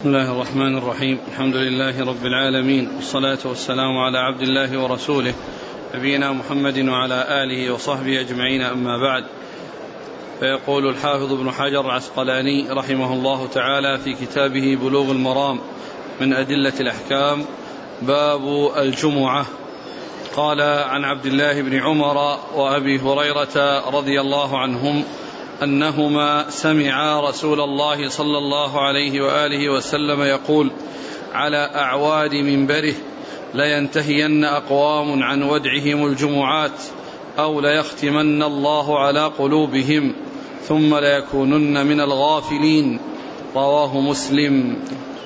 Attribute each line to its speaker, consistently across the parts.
Speaker 1: بسم الله الرحمن الرحيم. الحمد لله رب العالمين. والصلاة والسلام على عبد الله ورسوله نبينا محمد وعلى آله وصحبه أجمعين. أما بعد فيقول الحافظ ابن حجر العسقلاني رحمه الله تعالى في كتابه بلوغ المرام من أدلة الأحكام باب الجمعة. قال عن عبد الله بن عمر وأبي هريرة رضي الله عنهم أنهما سمعا رسول الله صلى الله عليه وآله وسلم يقول على أعواد منبره لينتهين أقوام عن ودعهم الجمعات أو ليختمن الله على قلوبهم ثم ليكونن من الغافلين. رواه مسلم.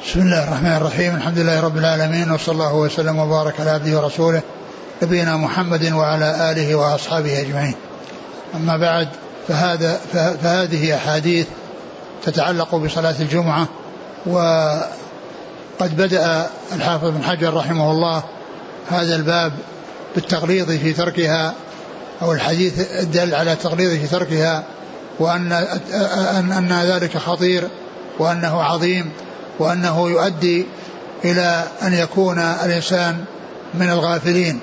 Speaker 2: بسم الله الرحمن الرحيم. الحمد لله رب العالمين وصلى الله وسلم وبارك على عبده ورسوله نبينا محمد وعلى آله وأصحابه أجمعين. أما بعد فهذا فهذه أحاديث تتعلق بصلاة الجمعة وقد بدأ الحافظ بن حجر رحمه الله هذا الباب بالتغليظ في تركها أو الحديث الدل على التغليظ في تركها وأن أن, أن ذلك خطير وأنه عظيم وأنه يؤدي إلى أن يكون الإنسان من الغافلين.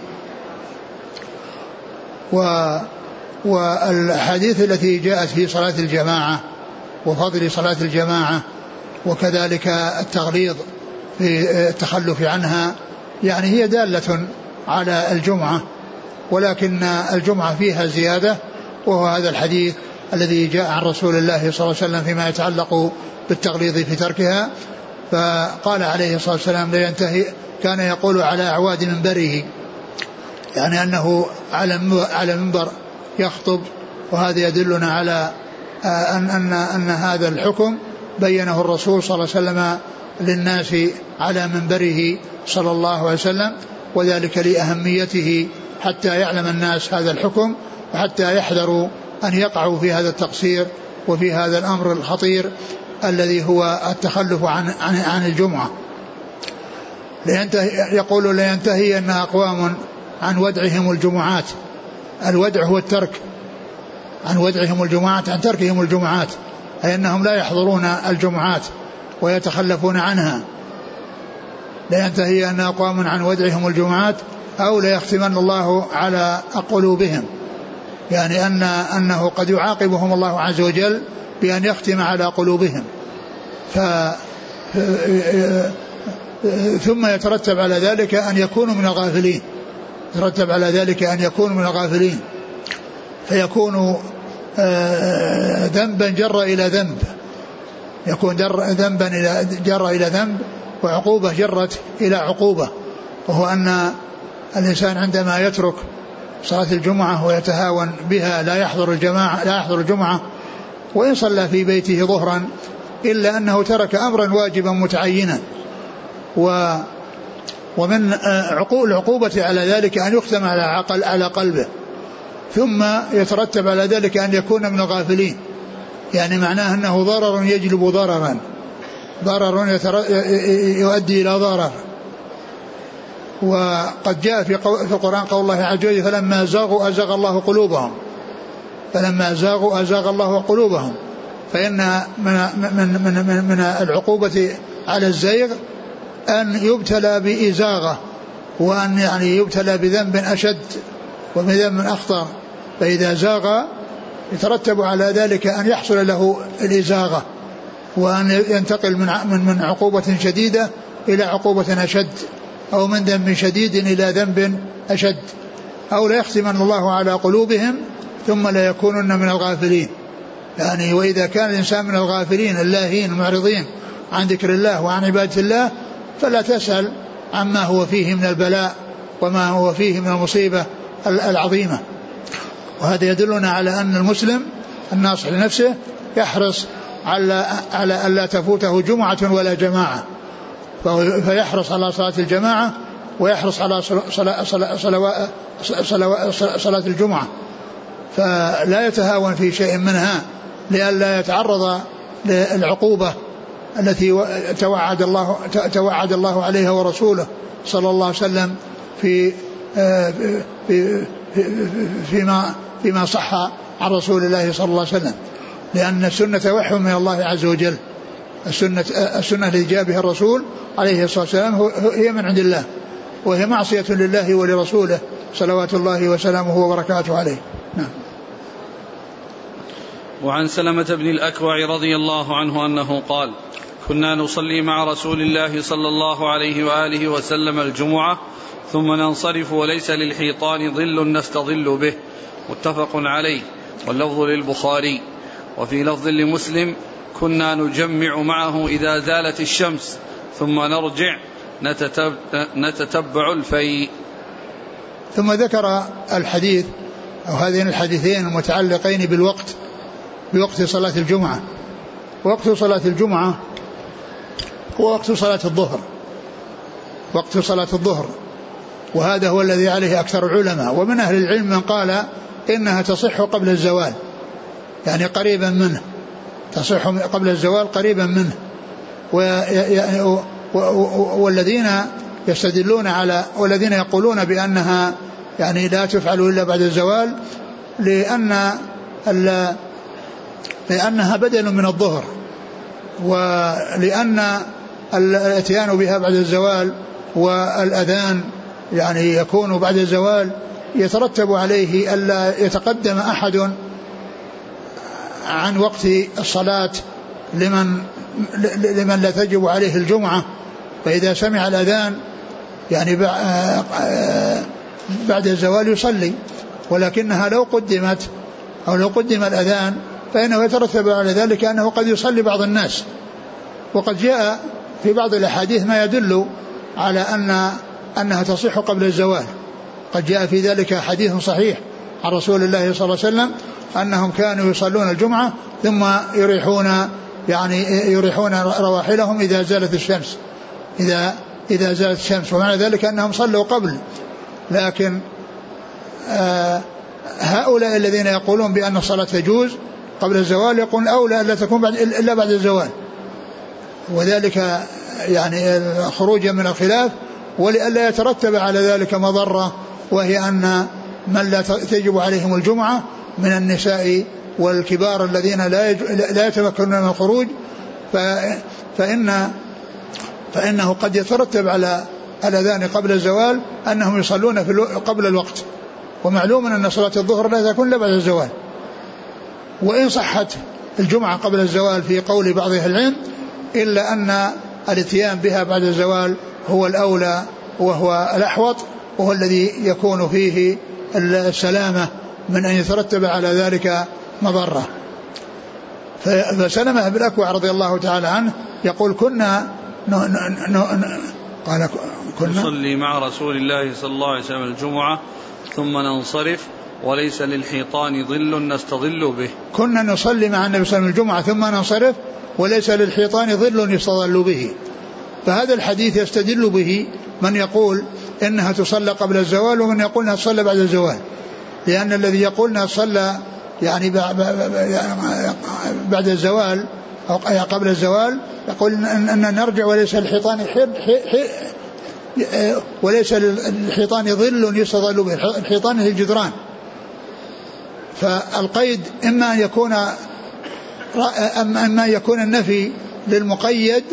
Speaker 2: و والأحاديث التي جاءت في صلاة الجماعة وفضل صلاة الجماعة وكذلك التغليظ في التخلف عنها يعني هي دالة على الجمعة ولكن الجمعة فيها زيادة وهو هذا الحديث الذي جاء عن رسول الله صلى الله عليه وسلم فيما يتعلق بالتغليظ في تركها. فقال عليه الصلاة والسلام لا ينتهي كان يقول على أعواد منبره يعني أنه على على منبر يخطب وهذا يدلنا على آه، أن أن أن هذا الحكم بينه الرسول صلى الله عليه وسلم للناس على منبره صلى الله عليه وسلم وذلك لأهميته حتى يعلم الناس هذا الحكم وحتى يحذروا أن يقعوا في هذا التقصير وفي هذا الأمر الخطير الذي هو التخلف عن عن, عن الجمعة. يقول لينتهي أن أقوام عن ودعهم الجمعات. الودع هو الترك. عن ودعهم الجمعات عن تركهم الجمعات. أي أنهم لا يحضرون الجمعات ويتخلفون عنها. لينتهي أن أقوام عن ودعهم الجمعات أو ليختمن الله على قلوبهم. يعني أن أنه قد يعاقبهم الله عز وجل بأن يختم على قلوبهم. ف ثم يترتب على ذلك أن يكونوا من الغافلين. يترتب على ذلك أن يكونوا من الغافلين فيكون آه، ذنبا جر إلى ذنب يكون ذنبا جر إلى ذنب وعقوبة جرت إلى عقوبة وهو أن الإنسان عندما يترك صلاة الجمعة ويتهاون بها لا يحضر الجماعة لا يحضر الجمعة وإن صلى في بيته ظهرا إلا أنه ترك أمرا واجبا متعينا و ومن آه، العقوبة على ذلك أن يختم على عقل على قلبه. ثم يترتب على ذلك أن يكون من الغافلين. يعني معناه أنه ضرر يجلب ضررا. ضرر يؤدي إلى ضرر. وقد جاء في, في القرآن قول الله عز وجل فلما زاغوا أزاغ الله قلوبهم. فلما زاغوا أزاغ الله قلوبهم. فإن من, من, من, من العقوبة على الزيغ أن يبتلى بإزاغة وأن يعني يبتلى بذنب أشد وبذنب أخطر. فإذا زاغ يترتب على ذلك أن يحصل له الإزاغة وأن ينتقل من من عقوبة شديدة إلى عقوبة أشد أو من ذنب شديد إلى ذنب أشد. أو ليختمن الله على قلوبهم ثم لا يكونن من الغافلين. يعني وإذا كان الإنسان من الغافلين اللاهين المعرضين عن ذكر الله وعن عبادة الله فلا تسأل عما هو فيه من البلاء وما هو فيه من المصيبة العظيمة. وهذا يدلنا على أن المسلم الناصح لنفسه يحرص على على ألا تفوته جمعة ولا جماعة. فيحرص على صلاة الجماعة ويحرص على صلاة, صلاة, صلاة, الجمعة. فلا يتهاون في شيء منها لئلا يتعرض للعقوبة التي توعد الله توعد الله عليها ورسوله صلى الله عليه وسلم في آه، في فيما فيما صح عن رسول الله صلى الله عليه وسلم. لأن السنة وحي من الله عز وجل. السنة السنة التي جاء بها الرسول عليه الصلاة والسلام هي من عند الله. وهي معصية لله ولرسوله صلوات الله وسلامه وبركاته عليه. نعم.
Speaker 1: وعن سلمة بن الأكوع رضي الله عنه أنه قال كنا نصلي مع رسول الله صلى الله عليه وآله وسلم الجمعة ثم ننصرف وليس للحيطان ظل نستظل به. متفق عليه. واللفظ للبخاري. وفي لفظ لمسلم كنا نجمع معه إذا زالت الشمس ثم نرجع نتتبع الفيء.
Speaker 2: ثم ذكر الحديث أو هذين الحديثين المتعلقين بالوقت بوقت صلاة الجمعة. وقت صلاة الجمعة هو وقت صلاة الظهر. وقت صلاة الظهر. وهذا هو الذي عليه أكثر العلماء. ومن أهل العلم من قال إنها تصح قبل الزوال. يعني قريبا منه. تصح قبل الزوال قريبا منه. والذين يستدلون على والذين يقولون بأنها يعني لا تفعل إلا بعد الزوال لأن لأنها بدل من الظهر. ولأن الاتيان بها بعد الزوال والأذان يعني يكون بعد الزوال يترتب عليه ألا يتقدم أحد عن وقت الصلاة لمن لمن لا تجب عليه الجمعة. فإذا سمع الأذان يعني بعد الزوال يصلي. ولكنها لو قدمت أو لو قدم الأذان فإنه يترتب على ذلك أنه قد يصلي بعض الناس. وقد جاء في بعض الأحاديث ما يدل على أن أنها تصح قبل الزوال. قد جاء في ذلك حديث صحيح عن رسول الله صلى الله عليه وسلم أنهم كانوا يصلون الجمعة ثم يريحون يعني يريحون رواحلهم إذا زالت الشمس. إذا إذا زالت الشمس. ومعنى ذلك أنهم صلوا قبل. لكن آه هؤلاء الذين يقولون بأن الصلاة تجوز قبل الزوال يقول أولى ألا تكون بعد إلا بعد الزوال. وذلك يعني خروجا من الخلاف ولئلا يترتب على ذلك مضرة وهي أن من لا تجب عليهم الجمعة من النساء والكبار الذين لا لا يتمكنون من الخروج فإن فإنه قد يترتب على الأذان قبل الزوال أنهم يصلون في قبل الوقت. ومعلوم أن صلاة الظهر لا تكون إلا بعد الزوال. وإن صحت الجمعة قبل الزوال في قول بعض أهل العلم إلا أن الاتيان بها بعد الزوال هو الأولى وهو الأحوط وهو الذي يكون فيه السلامة من أن يترتب على ذلك مضرة. فسلمة بن الأكوع رضي الله تعالى عنه يقول كنا ن ن ن
Speaker 1: قال كنا نصلي مع رسول الله صلى الله عليه وسلم الجمعة ثم ننصرف وليس للحيطان ظل نستظل به.
Speaker 2: كنا نصلي مع النبي صلى الله عليه وسلم الجمعة ثم ننصرف وليس للحيطان ظل يستظل به. فهذا الحديث يستدل به من يقول إنها تصلى قبل الزوال ومن يقول إنها تصلى بعد الزوال. لأن الذي يقول إنها تصلى يعني بعد الزوال أو قبل الزوال يقول ان نرجع وليس للحيطان وليس للحيطان ظل يستظل به. الحيطان هي الجدران. فالقيد إما أن يكون أما يكون النفي للمقيد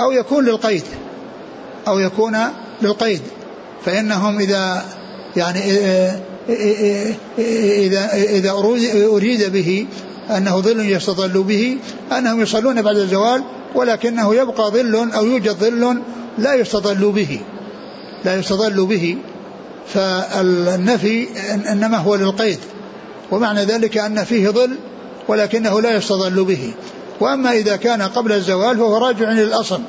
Speaker 2: أو يكون للقيد. أو يكون للقيد. فإنهم إذا يعني إذا إذا أريد به أنه ظل يستظل به أنهم يصلون بعد الزوال ولكنه يبقى ظل أو يوجد ظل لا يستظل به. لا يستظل به. فالنفي إنما هو للقيد. ومعنى ذلك أن فيه ظل ولكنه لا يستظل به. وأما إذا كان قبل الزوال فهو راجع إلى الأصل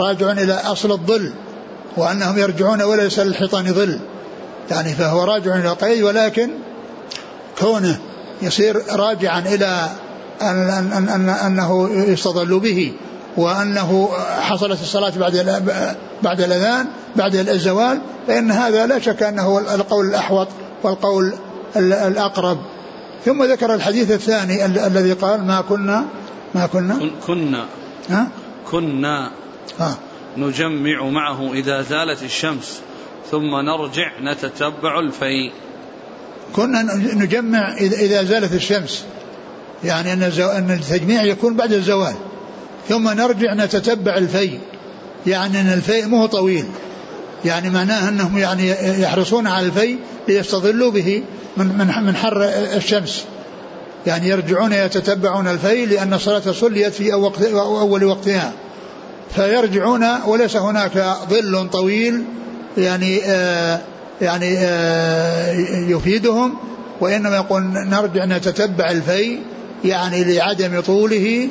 Speaker 2: راجع إلى أصل الظل وأنهم يرجعون وليس للحيطان ظل. يعني فهو راجع إلى القيد ولكن كونه يصير راجعا إلى أن أن أن أنه يستظل به وأنه حصلت الصلاة بعد بعد الأذان بعد الزوال فإن هذا لا شك أنه القول الأحوط والقول الأقرب. ثم ذكر الحديث الثاني الذي قال ما كنا ما كنا.
Speaker 1: كنا.
Speaker 2: ها؟
Speaker 1: كنا. ها. نجمع معه إذا زالت الشمس ثم نرجع نتتبع الفيء
Speaker 2: كنا نجمع إذا زالت الشمس. يعني أن أن التجميع يكون بعد الزوال. ثم نرجع نتتبع الفي يعني أن الفي مو طويل. يعني معناه أنهم يعني يحرصون على الفي ليستظلوا به من من من حر الشمس. يعني يرجعون يتتبعون الفي لأن الصلاة صليت في أول وقتها. فيرجعون وليس هناك ظل طويل يعني آه يعني آه يفيدهم وإنما يقول نرجع نتتبع الفي يعني لعدم طوله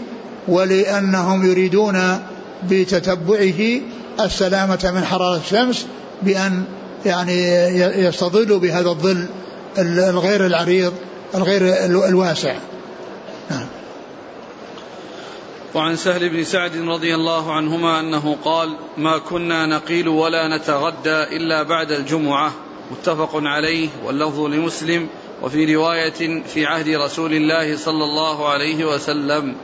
Speaker 2: ولأنهم يريدون بتتبعه السلامة من حرارة الشمس بأن يعني يستظلوا بهذا الظل الغير العريض الغير الواسع. نعم.
Speaker 1: وعن سهل بن سعد رضي الله عنهما أنه قال ما كنا نقيل ولا نتغدى إلا بعد الجمعة. متفق عليه واللفظ لمسلم وفي رواية في عهد رسول الله صلى الله عليه وسلم.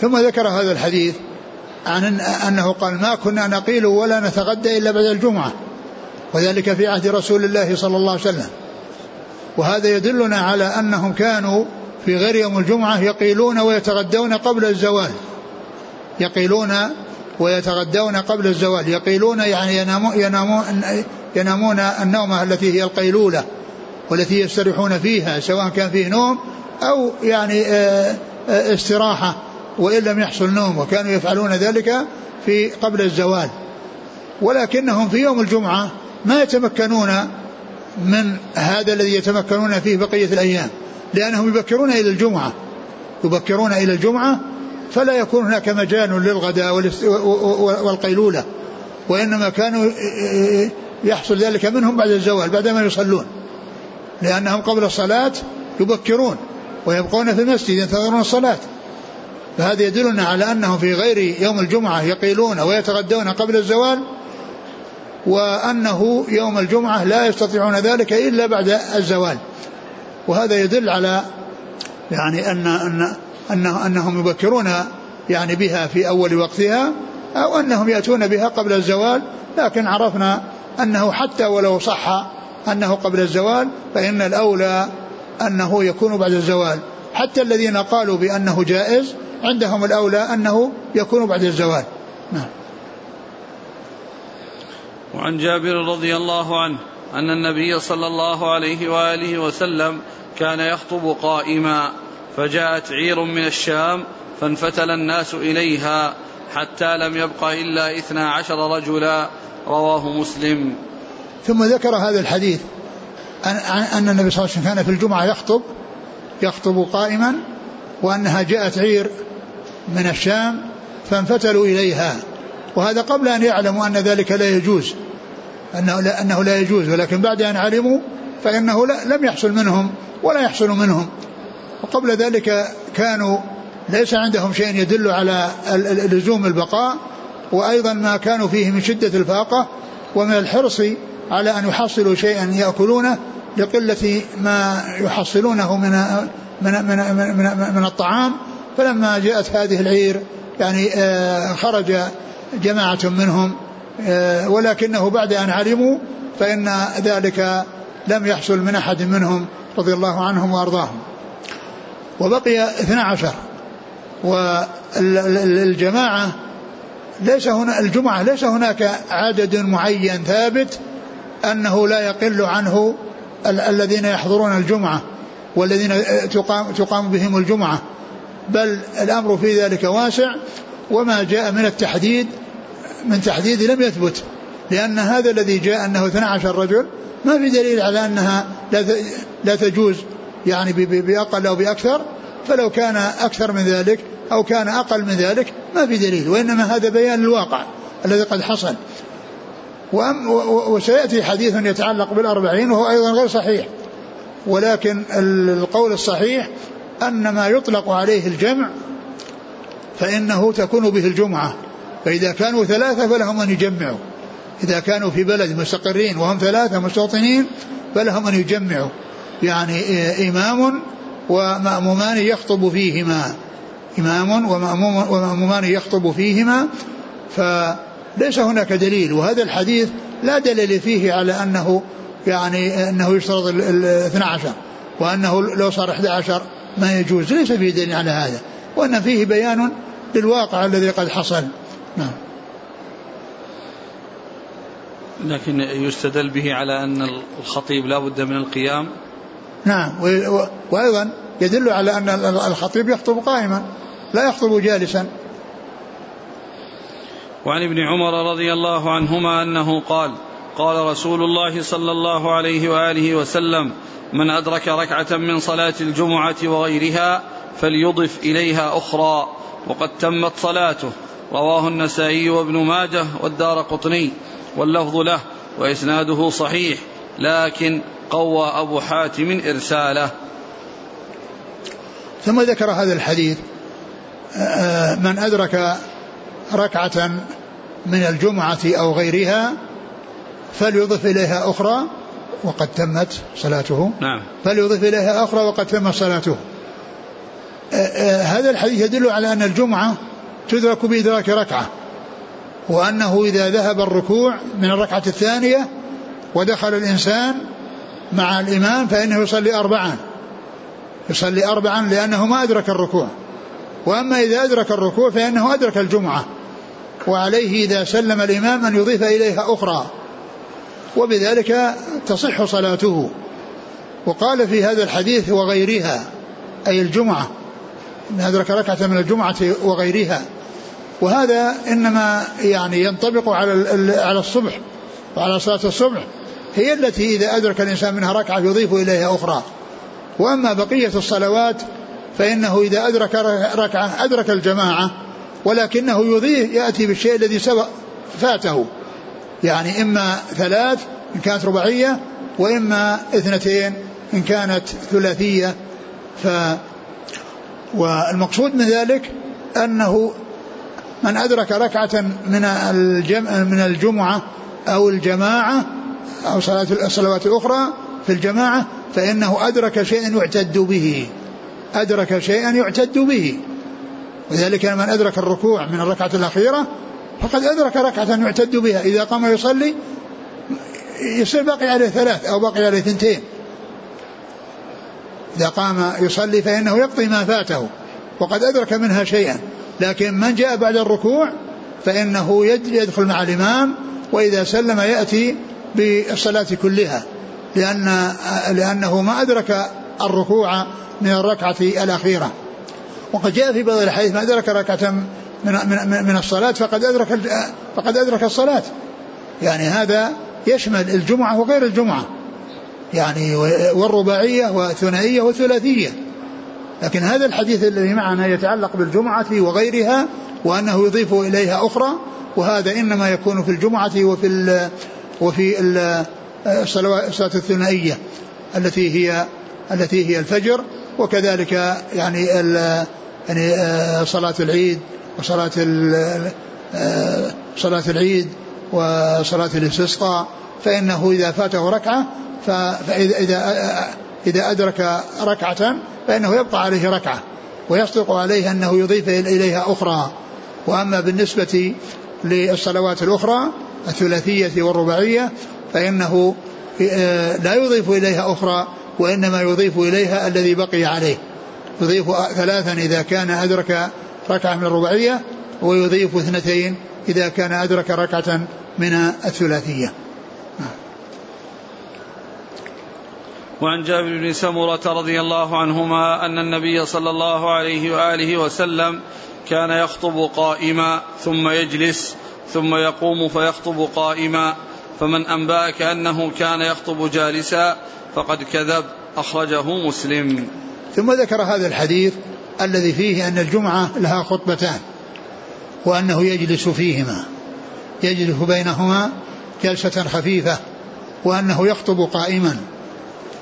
Speaker 2: ثم ذكر هذا الحديث عن أنه قال ما كنا نقيل ولا نتغدى إلا بعد الجمعة وذلك في عهد رسول الله صلى الله عليه وسلم. وهذا يدلنا على أنهم كانوا في غير يوم الجمعة يقيلون ويتغدون قبل الزوال. يقيلون ويتغدون قبل الزوال. يقيلون يعني ينامون, ينامون, ينامون النومة التي هي القيلولة والتي يستريحون فيها سواء كان فيه نوم أو يعني آه، آه، استراحة. وإن لم يحصل نوم وكانوا يفعلون ذلك في قبل الزوال. ولكنهم في يوم الجمعة ما يتمكنون من هذا الذي يتمكنون فيه بقية الأيام لأنهم يبكرون إلى الجمعة. يبكرون إلى الجمعة فلا يكون هناك مجال للغداء والقيلولة وإنما كانوا يحصل ذلك منهم بعد الزوال بعدما يصلون. لأنهم قبل الصلاة يبكرون ويبقون في المسجد ينتظرون الصلاة. فهذا يدلنا على أنهم في غير يوم الجمعة يقيلون ويتغدون قبل الزوال وأنه يوم الجمعة لا يستطيعون ذلك إلا بعد الزوال. وهذا يدل على يعني أن أن أنه أنهم يبكرون يعني بها في أول وقتها أو أنهم يأتون بها قبل الزوال لكن عرفنا أنه حتى ولو صح أنه قبل الزوال فإن الأولى أنه يكون بعد الزوال. حتى الذين قالوا بأنه جائز عندهم الأولى أنه يكون بعد الزوال. نعم.
Speaker 1: وعن جابر رضي الله عنه أن النبي صلى الله عليه وآله وسلم كان يخطب قائما فجاءت عير من الشام فانفتل الناس إليها حتى لم يبق إلا إثنا عشر رجلا رواه مسلم.
Speaker 2: ثم ذكر هذا الحديث أن النبي صلى الله عليه وسلم كان في الجمعة يخطب يخطب قائما وأنها جاءت عير من الشام فانفتلوا إليها. وهذا قبل أن يعلموا أن ذلك لا يجوز أنه لا, أنه لا يجوز ولكن بعد أن علموا فإنه لم يحصل منهم ولا يحصل منهم. وقبل ذلك كانوا ليس عندهم شيء يدل على لزوم البقاء وأيضا ما كانوا فيه من شدة الفاقة ومن الحرص على أن يحصلوا شيئا يأكلونه لقلة ما يحصلونه من من من من, من الطعام فلما جاءت هذه العير يعني آه، خرج جماعة منهم آه، ولكنه بعد أن علموا فإن ذلك لم يحصل من أحد منهم رضي الله عنهم وأرضاهم. وبقي 12 والجماعة ليس هنا الجمعة ليس هناك عدد معين ثابت أنه لا يقل عنه الذين يحضرون الجمعة والذين تقام, تقام بهم الجمعة. بل الأمر في ذلك واسع وما جاء من التحديد من تحديد لم يثبت. لأن هذا الذي جاء أنه 12 رجل ما في دليل على أنها لا تجوز يعني بأقل أو بأكثر. فلو كان أكثر من ذلك أو كان أقل من ذلك ما في دليل. وإنما هذا بيان الواقع الذي قد حصل. وسيأتي حديث يتعلق بالأربعين وهو أيضا غير صحيح. ولكن القول الصحيح أن ما يطلق عليه الجمع فإنه تكون به الجمعة. فإذا كانوا ثلاثة فلهم أن يجمعوا. إذا كانوا في بلد مستقرين وهم ثلاثة مستوطنين فلهم أن يجمعوا. يعني إمام ومأمومان يخطب فيهما. إمام ومأمومان يخطب فيهما. فليس هناك دليل وهذا الحديث لا دليل فيه على أنه يعني أنه يشترط ال 12 وأنه لو صار 11 ما يجوز ليس فيه دليل على هذا وأن فيه بيان للواقع الذي قد حصل. نعم.
Speaker 1: لكن يستدل به على أن الخطيب لا بد من القيام.
Speaker 2: نعم وأيضا يدل على أن الخطيب يخطب قائما لا يخطب جالسا.
Speaker 1: وعن ابن عمر رضي الله عنهما أنه قال قال رسول الله صلى الله عليه وآله وسلم من أدرك ركعة من صلاة الجمعة وغيرها فليضف إليها أخرى وقد تمت صلاته رواه النسائي وابن ماجه والدار قطني واللفظ له وإسناده صحيح لكن قوى أبو حاتم إرساله.
Speaker 2: ثم ذكر هذا الحديث آه، من أدرك ركعة من الجمعة أو غيرها فليضف إليها أخرى وقد تمت صلاته.
Speaker 1: نعم.
Speaker 2: فليضف إليها أخرى وقد تمت صلاته. هذا الحديث يدل على أن الجمعة تدرك بإدراك ركعة وأنه إذا ذهب الركوع من الركعة الثانية ودخل الإنسان مع الإمام فإنه يصلي أربعا. يصلي أربعا لأنه ما أدرك الركوع وأما إذا أدرك الركوع فإنه أدرك الجمعة. وعليه إذا سلم الإمام أن يضيف إليها أخرى. وبذلك تصح صلاته. وقال في هذا الحديث وغيرها أي الجمعة أن أدرك ركعة من الجمعة وغيرها. وهذا إنما يعني ينطبق على على الصبح وعلى صلاة الصبح. هي التي إذا أدرك الإنسان منها ركعة يضيف إليها أخرى. وأما بقية الصلوات فإنه إذا أدرك ركعة أدرك الجماعة ولكنه يضيف يأتي بالشيء الذي سبق فاته. يعني إما ثلاث إن كانت رباعية وإما اثنتين إن كانت ثلاثية. ف والمقصود من ذلك أنه من أدرك ركعة من من الجمعة أو الجماعة أو صلاة الصلوات الأخرى في الجماعة فإنه أدرك شيئا يعتد به. أدرك شيئا يعتد به. وذلك من أدرك الركوع من الركعة الأخيرة فقد أدرك ركعة يعتد بها. إذا قام يصلي يصير باقي عليه ثلاث أو باقي عليه ثنتين. إذا قام يصلي فإنه يقضي ما فاته وقد أدرك منها شيئا. لكن من جاء بعد الركوع فإنه يدخل مع الإمام وإذا سلم يأتي بالصلاة كلها. لأن لأنه ما أدرك الركوع من الركعة الأخيرة. وقد جاء في بعض الحديث ما أدرك ركعة من من من الصلاة فقد أدرك فقد أدرك الصلاة. يعني هذا يشمل الجمعة وغير الجمعة. يعني والرباعية والثنائية والثلاثية. لكن هذا الحديث الذي معنا يتعلق بالجمعة وغيرها وأنه يضيف إليها أخرى وهذا إنما يكون في الجمعة وفي ال وفي الصلاة الثنائية التي هي التي هي الفجر. وكذلك يعني يعني آه، صلاة العيد وصلاة آه، صلاة العيد وصلاة الاستسقاء فإنه إذا فاته ركعة فإذا إذا إذا أدرك ركعة فإنه يبقى عليه ركعة ويصدق عليه أنه يضيف إليها أخرى. وأما بالنسبة للصلوات الأخرى الثلاثية والرباعية فإنه آه، لا يضيف إليها أخرى وإنما يضيف إليها الذي بقي عليه. يضيف ثلاثا إذا كان أدرك ركعة من الرباعية ويضيف اثنتين إذا كان أدرك ركعة من الثلاثية.
Speaker 1: وعن جابر بن سمرة رضي الله عنهما أن النبي صلى الله عليه وآله وسلم كان يخطب قائما ثم يجلس ثم يقوم فيخطب قائما فمن أنبأك أنه كان يخطب جالسا فقد كذب أخرجه مسلم.
Speaker 2: ثم ذكر هذا الحديث الذي فيه أن الجمعة لها خطبتان وأنه يجلس فيهما يجلس بينهما جلسة خفيفة وأنه يخطب قائما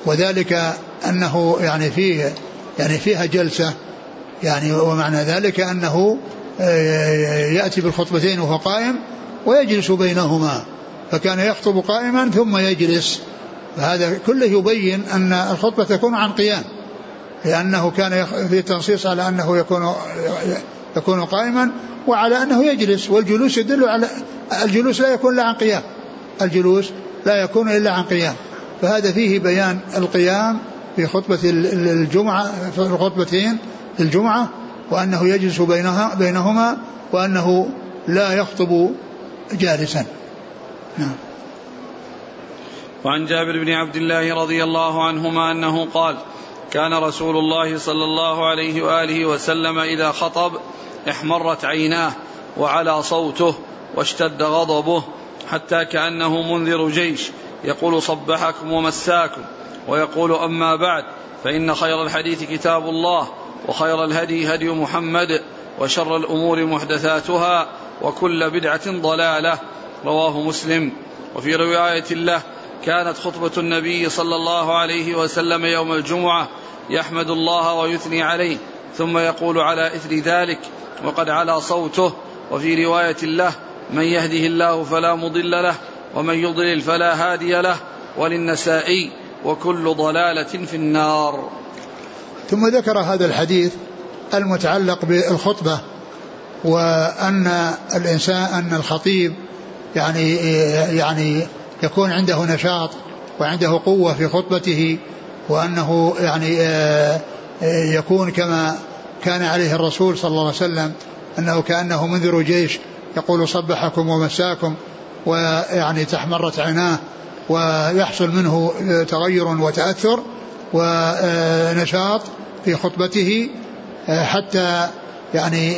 Speaker 2: وذلك أنه يعني فيه يعني فيها جلسة يعني ومعنى ذلك أنه آه، يأتي بالخطبتين وهو قائم ويجلس بينهما فكان يخطب قائما ثم يجلس فهذا كله يبين أن الخطبة تكون عن قيام. لأنه كان في تنصيص على أنه يكون يكون قائما وعلى أنه يجلس والجلوس يدل على الجلوس لا يكون إلا عن قيام. الجلوس لا يكون إلا عن قيام. فهذا فيه بيان القيام في خطبة الجمعة في الخطبتين الجمعة وأنه يجلس بينها بينهما وأنه لا يخطب جالسا. نعم.
Speaker 1: وعن جابر بن عبد الله رضي الله عنهما أنه قال كان رسول الله صلى الله عليه وآله وسلم إذا خطب احمرت عيناه وعلى صوته واشتد غضبه حتى كأنه منذر جيش. يقول صبحكم ومساكم. ويقول أما بعد فإن خير الحديث كتاب الله وخير الهدي هدي محمد وشر الأمور محدثاتها وكل بدعة ضلالة. رواه مسلم. وفي رواية له كانت خطبة النبي صلى الله عليه وسلم يوم الجمعة يحمد الله ويثني عليه ثم يقول على إثر ذلك وقد علا صوته وفي رواية له من يهده الله فلا مضل له ومن يضلل فلا هادي له وللنسائي وكل ضلالة في النار
Speaker 2: ثم ذكر هذا الحديث المتعلق بالخطبة وأن الإنسان أن الخطيب يعني يعني يكون عنده نشاط وعنده قوة في خطبته وأنه يعني آه، آه، يكون كما كان عليه الرسول صلى الله عليه وسلم أنه كأنه منذر جيش يقول صبحكم ومساكم ويعني تحمرت عيناه ويحصل منه تغير وتأثر ونشاط في خطبته آه، حتى يعني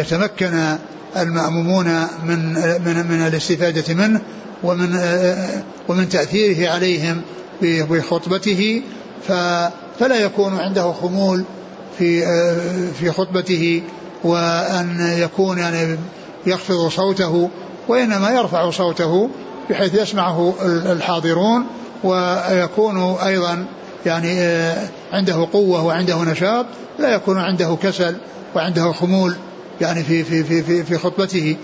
Speaker 2: يتمكن المأمومون من من من الاستفادة منه ومن ومن تأثيره عليهم بخطبته فلا يكون عنده خمول في في خطبته وأن يكون يعني يخفض صوته وإنما يرفع صوته بحيث يسمعه الحاضرون ويكون أيضا يعني عنده قوة وعنده نشاط لا يكون عنده كسل وعنده خمول يعني في في في في, في خطبته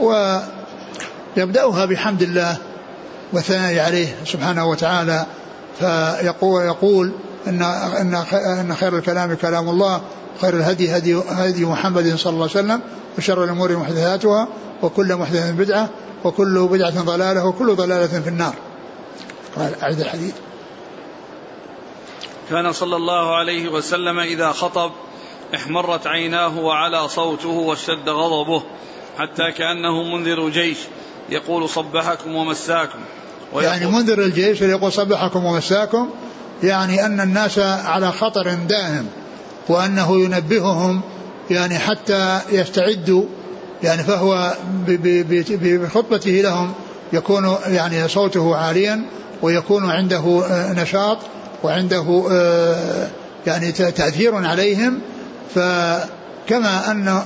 Speaker 2: ويبدأها بحمد الله والثناء عليه سبحانه وتعالى فيقول يقول إن إن إن خير الكلام كلام الله خير الهدي هدي هدي محمد صلى الله عليه وسلم وشر الأمور محدثاتها وكل محدثة بدعة وكل بدعة ضلالة وكل ضلالة في النار. قال أعد الحديث.
Speaker 1: كان صلى الله عليه وسلم إذا خطب احمرت عيناه وعلى صوته واشتد غضبه حتى كأنه منذر جيش يقول صبحكم ومساكم.
Speaker 2: يعني منذر الجيش يقول صبحكم ومساكم يعني أن الناس على خطر دائم وأنه ينبههم يعني حتى يستعدوا يعني فهو بخطبته لهم يكون يعني صوته عاليا ويكون عنده نشاط وعنده آه، يعني تأثير عليهم فكما أن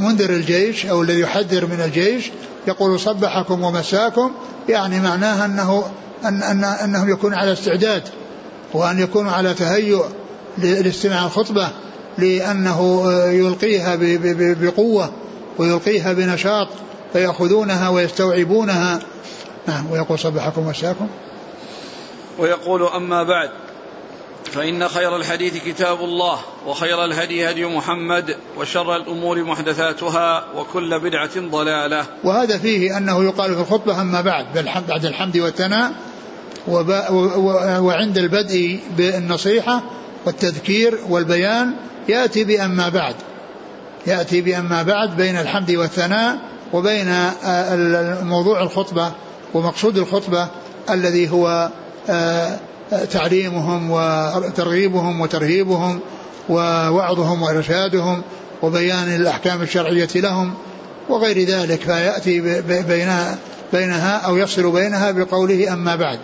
Speaker 2: منذر الجيش أو الذي يحذر من الجيش يقول صبحكم ومساكم يعني معناها أنه أن أن أنهم يكونوا على استعداد وأن يكونوا على تهيؤ لاستماع الخطبة لأنه يلقيها بقوة ويلقيها بنشاط فيأخذونها ويستوعبونها. نعم ويقول صبحكم ومساكم.
Speaker 1: ويقول أما بعد. فإن خير الحديث كتاب الله وخير الهدي هدي محمد وشر الأمور محدثاتها وكل بدعة ضلالة.
Speaker 2: وهذا فيه أنه يقال في الخطبة أما بعد بعد الحمد والثناء وعند البدء بالنصيحة والتذكير والبيان يأتي بأما بعد. يأتي بأما بعد بين الحمد والثناء وبين موضوع الخطبة ومقصود الخطبة الذي هو آه، تعليمهم وترغيبهم وترهيبهم ووعظهم وإرشادهم وبيان الأحكام الشرعية لهم وغير ذلك فيأتي بينها, بينها أو يفصل بينها بقوله أما بعد.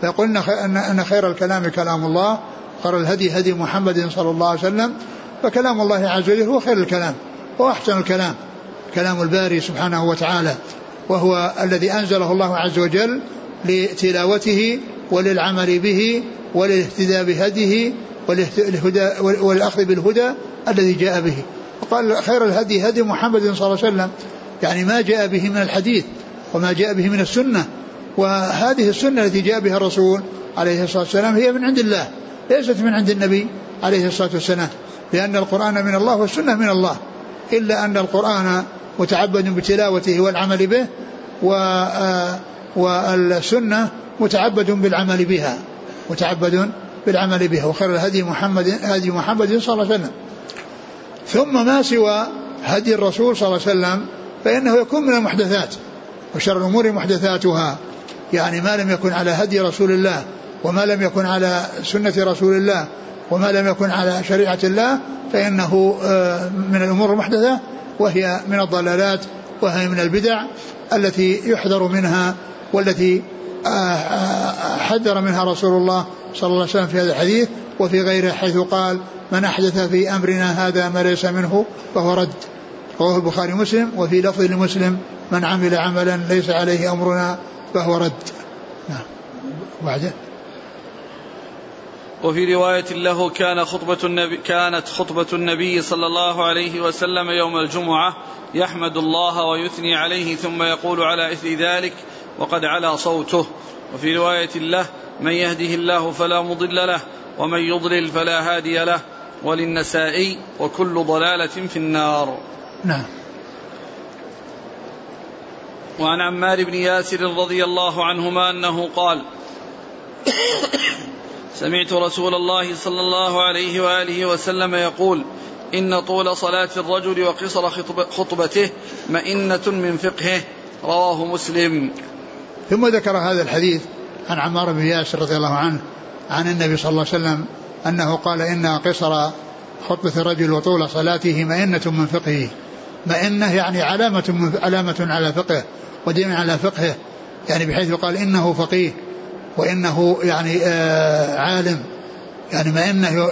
Speaker 2: فيقول أن خير الكلام كلام الله خير الهدي هدي محمد صلى الله عليه وسلم فكلام الله عز وجل هو خير الكلام وأحسن الكلام كلام الباري سبحانه وتعالى وهو الذي أنزله الله عز وجل لتلاوته وللعمل به وللاهتداء بهديه والأخذ بالهدى الذي جاء به. وقال خير الهدي هدي محمد صلى الله عليه وسلم. يعني ما جاء به من الحديث وما جاء به من السنة. وهذه السنة التي جاء بها الرسول عليه الصلاة والسلام هي من عند الله. ليست من عند النبي عليه الصلاة والسلام. لأن القرآن من الله والسنة من الله. إلا أن القرآن متعبد بتلاوته والعمل به آه، والسنة متعبد بالعمل بها. متعبد بالعمل بها. وخير الهدي محمد هدي محمد صلى الله عليه وسلم. ثم ما سوى هدي الرسول صلى الله عليه وسلم فإنه يكون من المحدثات. وشر الأمور محدثاتها. يعني ما لم يكن على هدي رسول الله وما لم يكن على سنة رسول الله وما لم يكن على شريعة الله فإنه آه، من الأمور المحدثة وهي من الضلالات وهي من البدع التي يحذر منها والتي حذر منها رسول الله صلى الله عليه وسلم في هذا الحديث وفي غيره حيث قال من أحدث في أمرنا هذا ما ليس منه فهو رد. رواه البخاري مسلم وفي لفظ لمسلم من عمل عملا ليس عليه أمرنا فهو رد. نعم.
Speaker 1: وفي رواية له كان خطبة النبي كانت خطبة النبي صلى الله عليه وسلم يوم الجمعة يحمد الله ويثني عليه ثم يقول على إثر ذلك وقد علا صوته. وفي رواية له من يهده الله فلا مضل له ومن يضلل فلا هادي له وللنسائي وكل ضلالة في النار.
Speaker 2: نعم.
Speaker 1: وعن عمار بن ياسر رضي الله عنهما أنه قال سمعت رسول الله صلى الله عليه وآله وسلم يقول إن طول صلاة الرجل وقصر خطبته مئنة من فقهه. رواه مسلم.
Speaker 2: ثم ذكر هذا الحديث عن عمار بن ياسر رضي الله عنه عن النبي صلى الله عليه وسلم أنه قال إن قصر خطبة الرجل وطول صلاته مئنة من فقهه. مئنة يعني علامة من علامة على فقهه ودين على فقهه. يعني بحيث يقال إنه فقيه وإنه يعني آه عالم. يعني إنه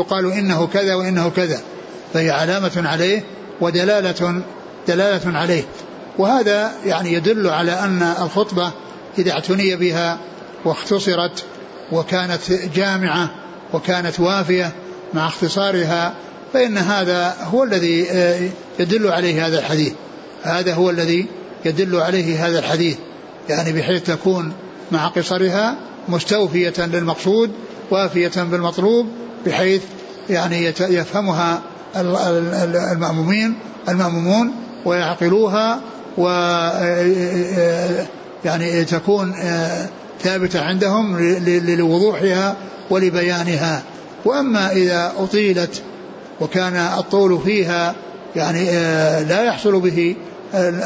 Speaker 2: يقال إنه كذا وإنه كذا. فهي علامة عليه ودلالة دلالة عليه. وهذا يعني يدل على أن الخطبة إذا اعتني بها واختصرت وكانت جامعة وكانت وافية مع اختصارها فإن هذا هو الذي آه، يدل عليه هذا الحديث. هذا هو الذي يدل عليه هذا الحديث. يعني بحيث تكون مع قصرها مستوفية للمقصود وافية بالمطلوب بحيث يعني يفهمها المأمومين المأمومون ويعقلوها و يعني تكون ثابتة عندهم لوضوحها ولبيانها. وأما إذا أطيلت وكان الطول فيها يعني لا يحصل به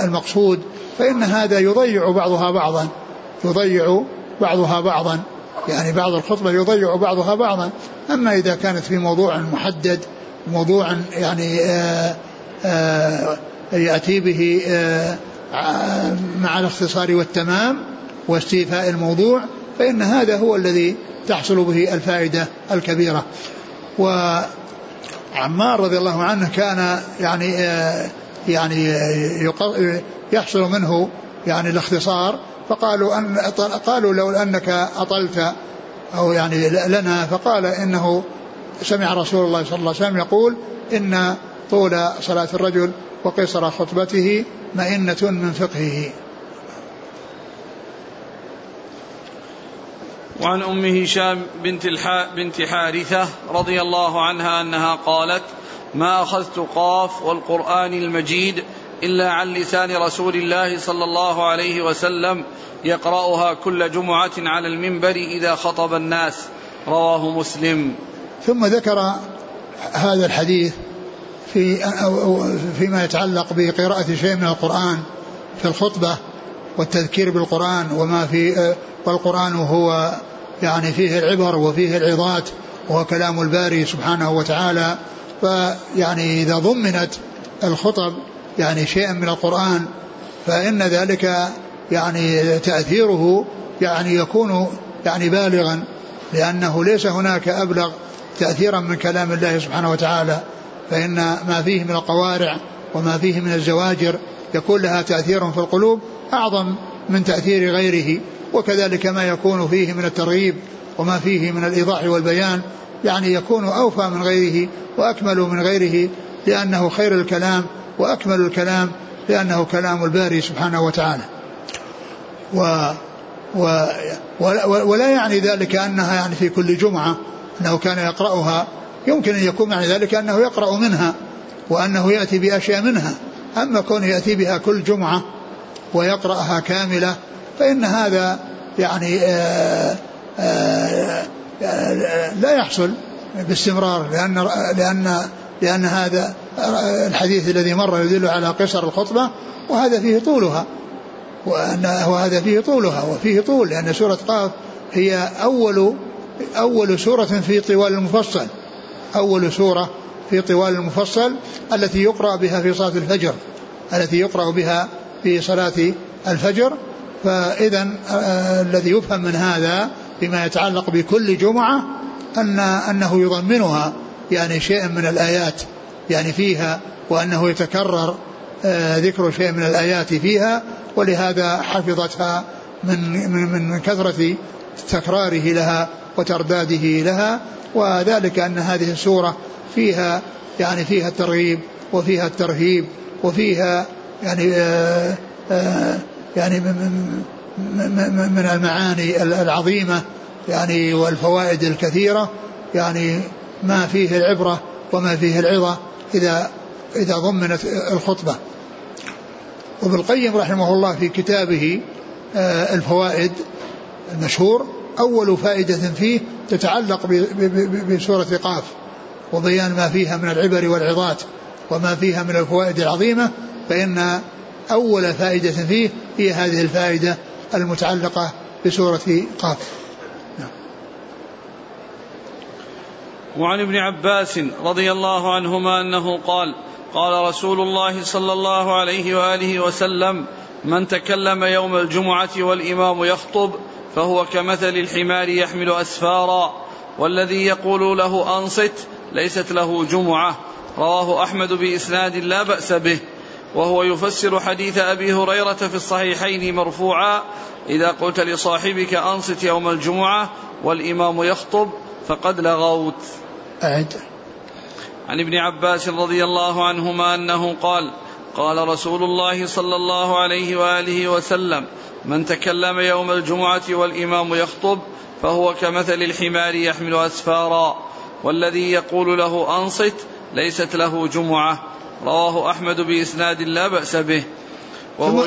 Speaker 2: المقصود فإن هذا يضيع بعضها بعضا. يضيع بعضها بعضا. يعني بعض الخطبة يضيع بعضها بعضا. أما إذا كانت في موضوع محدد موضوع يعني آآ آه، آآ آه، يأتي به آه، مع الاختصار والتمام واستيفاء الموضوع فإن هذا هو الذي تحصل به الفائدة الكبيرة. وعمار رضي الله عنه كان يعني يعني يحصل منه يعني الاختصار فقالوا أن قالوا لو أنك أطلت أو يعني لنا فقال إنه سمع رسول الله صلى الله عليه وسلم يقول إن طول صلاة الرجل وقصر خطبته مئنة من فقهه.
Speaker 1: وعن ام هشام بنت بنت حارثة رضي الله عنها أنها قالت ما أخذت قاف والقرآن المجيد إلا عن لسان رسول الله صلى الله عليه وسلم يقرأها كل جمعة على المنبر إذا خطب الناس رواه مسلم.
Speaker 2: ثم ذكر هذا الحديث في فيما يتعلق بقراءة شيء من القرآن في الخطبة والتذكير بالقرآن وما في والقرآن هو يعني فيه العبر وفيه العظات وهو كلام الباري سبحانه وتعالى. فيعني إذا ضمنت الخطب يعني شيئا من القرآن فإن ذلك يعني تأثيره يعني يكون يعني بالغا لأنه ليس هناك أبلغ تأثيرا من كلام الله سبحانه وتعالى. فإن ما فيه من القوارع وما فيه من الزواجر يكون لها تأثير في القلوب أعظم من تأثير غيره وكذلك ما يكون فيه من الترغيب وما فيه من الإيضاح والبيان يعني يكون أوفى من غيره وأكمل من غيره لأنه خير الكلام وأكمل الكلام لأنه كلام الباري سبحانه وتعالى. و و ولا يعني ذلك أنها يعني في كل جمعة أنه كان يقرأها يمكن أن يكون معنى ذلك أنه يقرأ منها وأنه يأتي بأشياء منها. أما كونه يأتي بها كل جمعة ويقرأها كاملة فإن هذا يعني آآ آه، آآ آه، آه، لا يحصل باستمرار لأن لأن لأن هذا الحديث الذي مر يدل على قصر الخطبة وهذا فيه طولها. وأن وهذا فيه طولها وفيه طول لأن سورة قاف هي أول أول سورة في طوال المفصل. أول سورة في طوال المفصل التي يقرأ بها في صلاة الفجر التي يقرأ بها في صلاة الفجر. فإذا آه، الذي يفهم من هذا فيما يتعلق بكل جمعة أن أنه يضمنها يعني شيء من الآيات يعني فيها وأنه يتكرر آه، ذكر شيء من الآيات فيها. ولهذا حفظتها من من من كثرة تكراره لها وترداده لها. وذلك أن هذه السورة فيها يعني فيها الترغيب وفيها الترهيب وفيها يعني آه، آآ يعني من, من المعاني العظيمة يعني والفوائد الكثيرة يعني ما فيه العبرة وما فيه العظة إذا إذا ضمنت الخطبة. وابن القيم رحمه الله في كتابه آه، الفوائد المشهور أول فائدة فيه تتعلق بسورة قاف وبيان ما فيها من العبر والعظات وما فيها من الفوائد العظيمة فإن أول فائدة فيه هي هذه الفائدة المتعلقة بسورة قاف.
Speaker 1: وعن ابن عباس رضي الله عنهما أنه قال قال رسول الله صلى الله عليه وآله وسلم من تكلم يوم الجمعة والإمام يخطب فهو كمثل الحمار يحمل أسفارا والذي يقول له أنصت ليست له جمعة. رواه أحمد بإسناد لا بأس به. وهو يفسر حديث أبي هريرة في الصحيحين مرفوعا إذا قلت لصاحبك أنصت يوم الجمعة والإمام يخطب فقد لغوت.
Speaker 2: أعد.
Speaker 1: عن ابن عباس رضي الله عنهما أنه قال قال رسول الله صلى الله عليه وآله وسلم من تكلم يوم الجمعة والإمام يخطب فهو كمثل الحمار يحمل أسفارا والذي يقول له أنصت ليست له جمعة. رواه أحمد بإسناد لا بأس به. وهو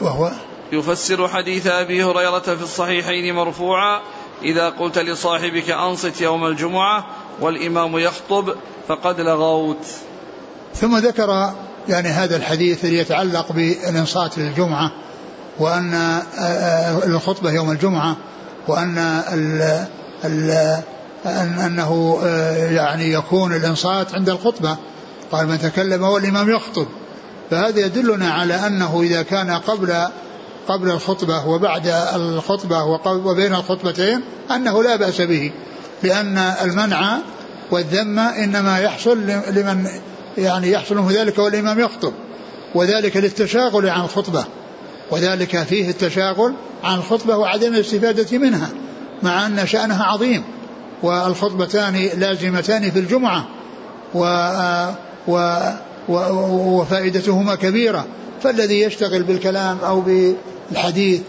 Speaker 2: وهو
Speaker 1: يفسر حديث أبي هريرة في الصحيحين مرفوعا إذا قلت لصاحبك أنصت يوم الجمعة والإمام يخطب فقد لغوت.
Speaker 2: ثم ذكر يعني هذا الحديث الذي يتعلق بالإنصات للجمعة. وأن آه، آه، الخطبة يوم الجمعة وأن ال ال أن أنه آه، يعني يكون الإنصات عند الخطبة. قال من تكلم والإمام يخطب. فهذا يدلنا على أنه إذا كان قبل قبل الخطبة وبعد الخطبة وبين الخطبتين أنه لا بأس به لأن المنع والذم إنما يحصل لمن يعني يحصل ذلك والإمام يخطب وذلك للتشاغل عن الخطبة. وذلك فيه التشاغل عن الخطبة وعدم الاستفادة منها مع أن شأنها عظيم والخطبتان لازمتان في الجمعة و و وفائدتهما كبيرة. فالذي يشتغل بالكلام أو بالحديث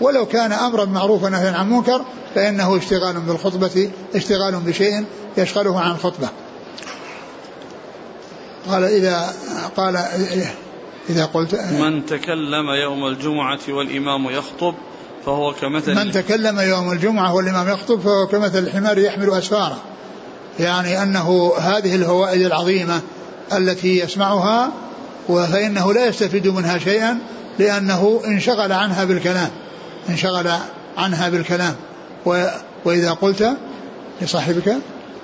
Speaker 2: ولو كان أمرا معروفا نهيا عن منكر فإنه اشتغال بالخطبة اشتغال بشيء يشغله عن الخطبة. قال إذا قال إذا قلت
Speaker 1: من تكلم يوم الجمعة والإمام يخطب فهو كمثل
Speaker 2: من تكلم يوم الجمعة والإمام يخطب فهو كمثل الحمار يحمل أسفاره. يعني أنه هذه الفوائد العظيمة التي يسمعها فإنه لا يستفيد منها شيئا لأنه انشغل عنها بالكلام. انشغل عنها بالكلام. و وإذا قلت لصاحبك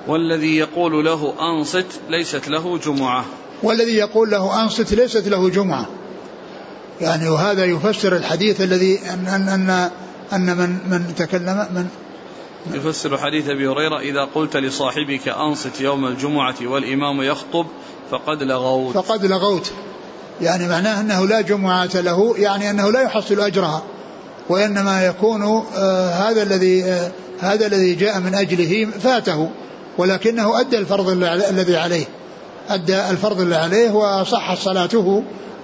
Speaker 1: والذي يقول له أنصت ليست له جمعة.
Speaker 2: والذي يقول له أنصت ليست له جمعة. يعني وهذا يفسر الحديث الذي أن أن أن, أن من من تكلم من
Speaker 1: يفسر حديث أبي هريرة إذا قلت لصاحبك أنصت يوم الجمعة والإمام يخطب فقد لغوت.
Speaker 2: فقد لغوت. يعني معناه أنه لا جمعة له يعني أنه لا يحصل أجرها وإنما يكون آه هذا الذي آه هذا الذي جاء من أجله فاته ولكنه أدى الفرض الذي عليه. أدى الفرض الذي عليه وصحت صلاته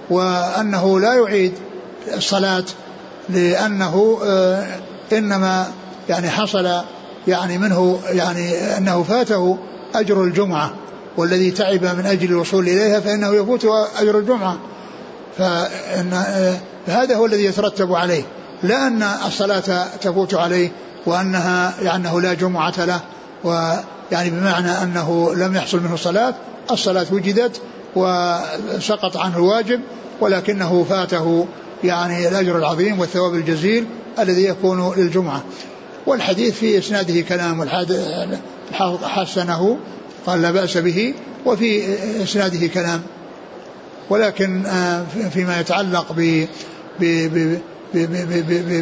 Speaker 2: وأنه لا يعيد الصلاة لأنه آه إنما يعني حصل يعني منه يعني أنه فاته أجر الجمعة والذي تعب من أجل الوصول إليها فإنه يفوت أجر الجمعة. فإن هذا هو الذي يترتب عليه. لا أن الصلاة تفوت عليه وأنها يعني أنه لا جمعة له ويعني بمعنى أنه لم يحصل منه صلاة الصلاة وجدت وسقط عنه الواجب ولكنه فاته يعني الأجر العظيم والثواب الجزيل الذي يكون للجمعة. والحديث في إسناده كلام حسنه قال لا بأس به وفي إسناده كلام. ولكن آه، فيما يتعلق ب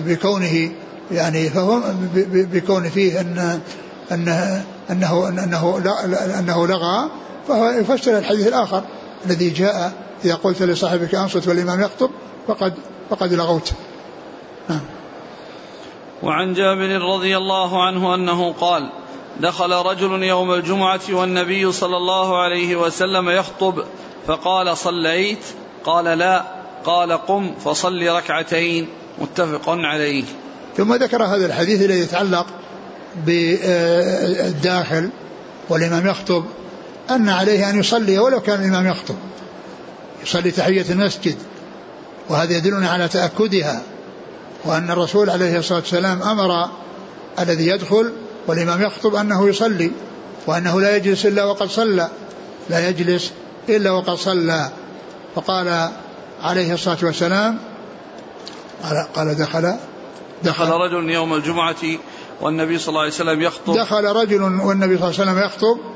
Speaker 2: بكونه يعني فهو بكون فيه ان انه أنه انه أنه لغى فهو يفسر الحديث الآخر الذي جاء إذا قلت لصاحبك أنصت والإمام يخطب فقد فقد لغوت. نعم.
Speaker 1: وعن جابر رضي الله عنه أنه قال: دخل رجل يوم الجمعة والنبي صلى الله عليه وسلم يخطب فقال صليت قال لا قال قم فصل ركعتين متفق عليه
Speaker 2: ثم ذكر هذا الحديث الذي يتعلق بالداخل والإمام يخطب أن عليه أن يصلي ولو كان الإمام يخطب. يصلي تحية المسجد وهذا يدلنا على تأكدها وأن الرسول عليه الصلاة والسلام أمر الذي يدخل والإمام يخطب أنه يصلي وأنه لا يجلس إلا وقد صلى. لا يجلس إلا وقد صلى. فقال عليه الصلاة والسلام قال دخل.
Speaker 1: دخل رجل يوم الجمعة والنبي صلى الله عليه وسلم يخطب.
Speaker 2: دخل رجل والنبي صلى الله عليه وسلم يخطب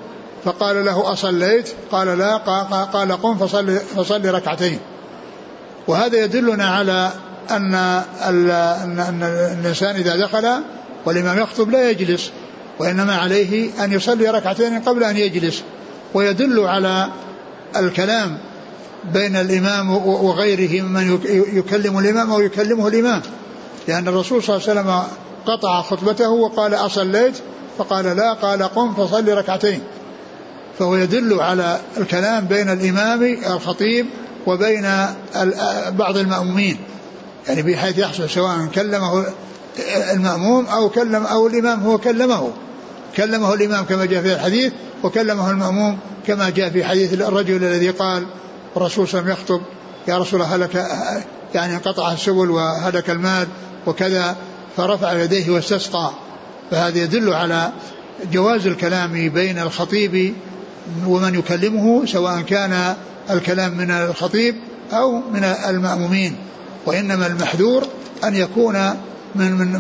Speaker 2: فقال له أصليت؟ قال لا قال قم فصل, فصل ركعتين. وهذا يدلنا على أن, أن الإنسان إذا دخل والإمام يخطب لا يجلس وإنما عليه أن يصلي ركعتين قبل أن يجلس. ويدل على الكلام بين الإمام وغيره ممن يكلم الإمام أو يكلمه الإمام. لأن الرسول صلى الله عليه وسلم قطع خطبته وقال أصليت؟ فقال لا قال قم فصلي ركعتين. فهو يدل على الكلام بين الإمام الخطيب وبين بعض المأمومين. يعني بحيث يحصل سواء كلمه المأموم أو كلم أو الإمام هو كلمه. كلمه الإمام كما جاء في الحديث وكلمه المأموم كما جاء في حديث الرجل الذي قال الرسول صلى الله عليه وسلم يخطب يا رسول هلك يعني انقطع السبل وهلك المال وكذا فرفع يديه واستسقى. فهذا يدل على جواز الكلام بين الخطيب ومن يكلمه سواء كان الكلام من الخطيب أو من المأمومين وإنما المحذور أن يكون من من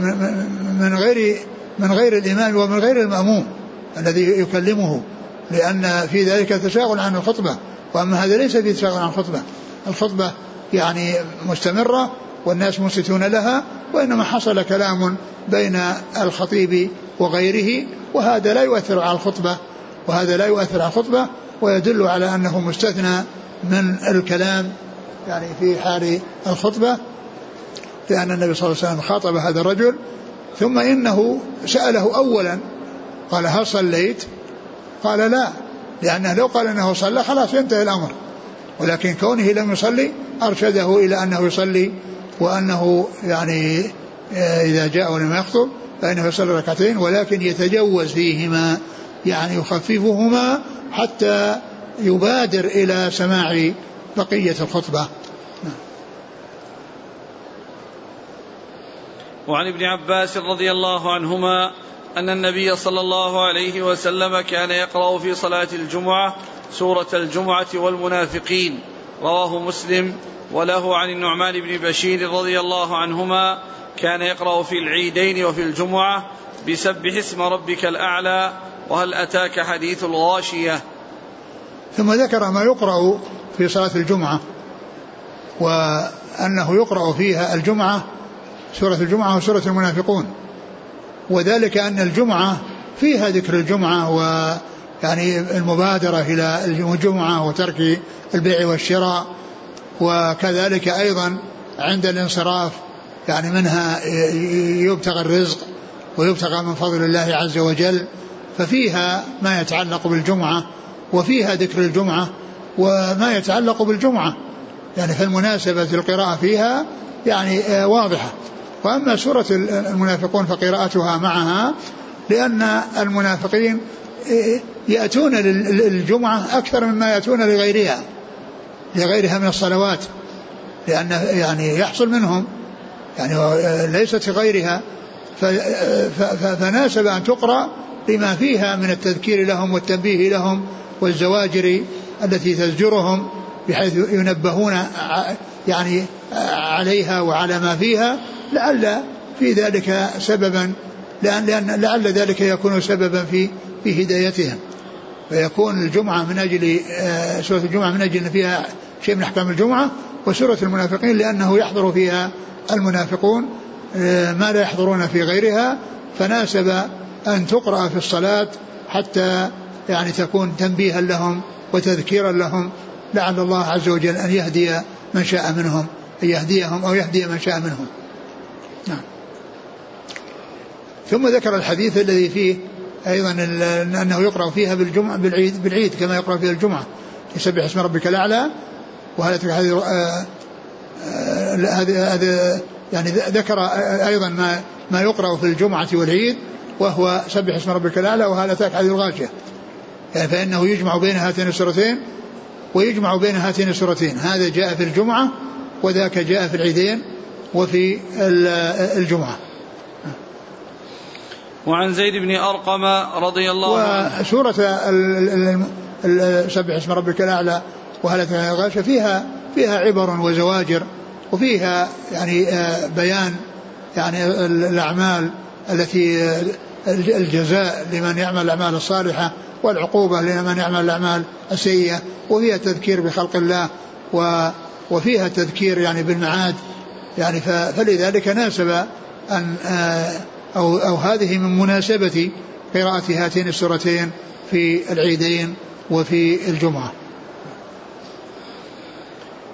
Speaker 2: من غير من غير الإمام ومن غير المأموم الذي يكلمه لأن في ذلك تشاغل عن الخطبة. وأما هذا ليس في تشاغل عن الخطبة. الخطبة يعني مستمرة والناس منصتون لها وإنما حصل كلام بين الخطيب وغيره وهذا لا يؤثر على الخطبة وهذا لا يؤثر على الخطبة ويدل على أنه مستثنى من الكلام يعني في حال الخطبة لأن النبي صلى الله عليه وسلم خاطب هذا الرجل ثم إنه سأله أولا قال هل صليت؟ قال لا لأنه لو قال أنه صلى خلاص ينتهي الأمر ولكن كونه لم يصلي أرشده إلى أنه يصلي وأنه يعني آه، إذا جاء ولم يخطب فإنه يصلي ركعتين ولكن يتجوز فيهما. يعني يخففهما حتى يبادر إلى سماع بقية الخطبة.
Speaker 1: وعن ابن عباس رضي الله عنهما أن النبي صلى الله عليه وسلم كان يقرأ في صلاة الجمعة سورة الجمعة والمنافقين. رواه مسلم. وله عن النعمان بن بشير رضي الله عنهما كان يقرأ في العيدين وفي الجمعة بسبح اسم ربك الأعلى وهل أتاك حديث الغاشية؟
Speaker 2: ثم ذكر ما يقرأ في صلاة الجمعة وأنه يقرأ فيها الجمعة سورة الجمعة وسورة المنافقون. وذلك أن الجمعة فيها ذكر الجمعة ويعني المبادرة إلى الجمعة وترك البيع والشراء وكذلك أيضا عند الانصراف يعني منها يبتغى الرزق ويبتغى من فضل الله عز وجل. ففيها ما يتعلق بالجمعة وفيها ذكر الجمعة وما يتعلق بالجمعة. يعني فالمناسبة القراءة فيها يعني واضحة. وأما سورة المنافقون فقراءتها معها لأن المنافقين يأتون للجمعة أكثر مما يأتون لغيرها لغيرها من الصلوات لأن يعني يحصل منهم يعني ليست غيرها. فناسب أن تقرأ لما فيها من التذكير لهم والتنبيه لهم والزواجر التي تزجرهم بحيث ينبهون يعني عليها وعلى ما فيها لعل في ذلك سببا لأن, لأن لعل ذلك يكون سببا في في هدايتهم. فيكون الجمعة من أجل آه، سورة الجمعة من أجل أن فيها شيء من أحكام الجمعة وسورة المنافقين لأنه يحضر فيها المنافقون آه، ما لا يحضرون في غيرها فناسب أن تقرأ في الصلاة حتى يعني تكون تنبيها لهم وتذكيرا لهم. لعل الله عز وجل أن يهدي من شاء منهم أن يهديهم أو يهدي من شاء منهم. نعم. ثم ذكر الحديث الذي فيه أيضا أنه يقرأ فيها بالجمعة بالعيد, بالعيد كما يقرأ فيها الجمعة. يسبح اسم ربك الأعلى. وهذا هذه آه، آه، هذا يعني ذكر أيضا ما ما يقرأ في الجمعة والعيد. وهو سبح اسم ربك الأعلى وهذا تاك حديث الغاشية. يعني فإنه يجمع بين هاتين السورتين ويجمع بين هاتين السورتين. هذا جاء في الجمعة وذاك جاء في العيدين وفي الجمعة.
Speaker 1: وعن زيد بن أرقم رضي الله
Speaker 2: عنه. وسورة سبح اسم ربك الأعلى وهل غاشة فيها فيها عبر وزواجر وفيها يعني آه، بيان يعني الأعمال التي الجزاء لمن يعمل الأعمال الصالحة والعقوبة لمن يعمل الأعمال السيئة وفيها تذكير بخلق الله و وفيها تذكير يعني بالمعاد. يعني فلذلك ناسب أن آه، أو, أو هذه من مناسبة قراءة هاتين السورتين في العيدين وفي الجمعة.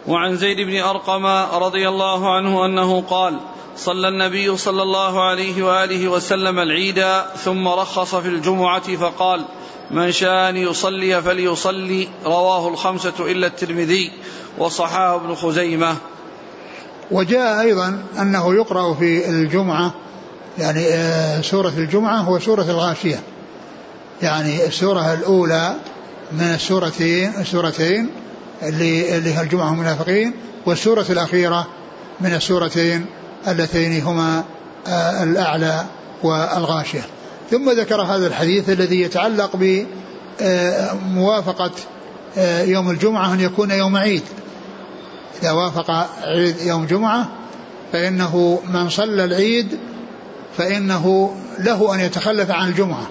Speaker 1: وعن زيد بن أرقم رضي الله عنه أنه قال صلى النبي صلى الله عليه وآله وسلم العيد ثم رخص في الجمعة فقال من شاء أن يصلي فليصلي رواه الخمسة إلا الترمذي وصححه ابن خزيمة.
Speaker 2: وجاء أيضا أنه يقرأ في الجمعة يعني آه، سورة الجمعة هو سورة الغاشية. يعني السورة الأولى من السورتين السورتين اللي اللي هي الجمعة المنافقين والسورة الأخيرة من السورتين اللتين هما آه، الأعلى والغاشية. ثم ذكر هذا الحديث الذي يتعلق بموافقة آه، يوم الجمعة أن يكون يوم عيد. إذا وافق عيد يوم جمعة فإنه من صلى العيد فإنه له أن يتخلف عن الجمعة.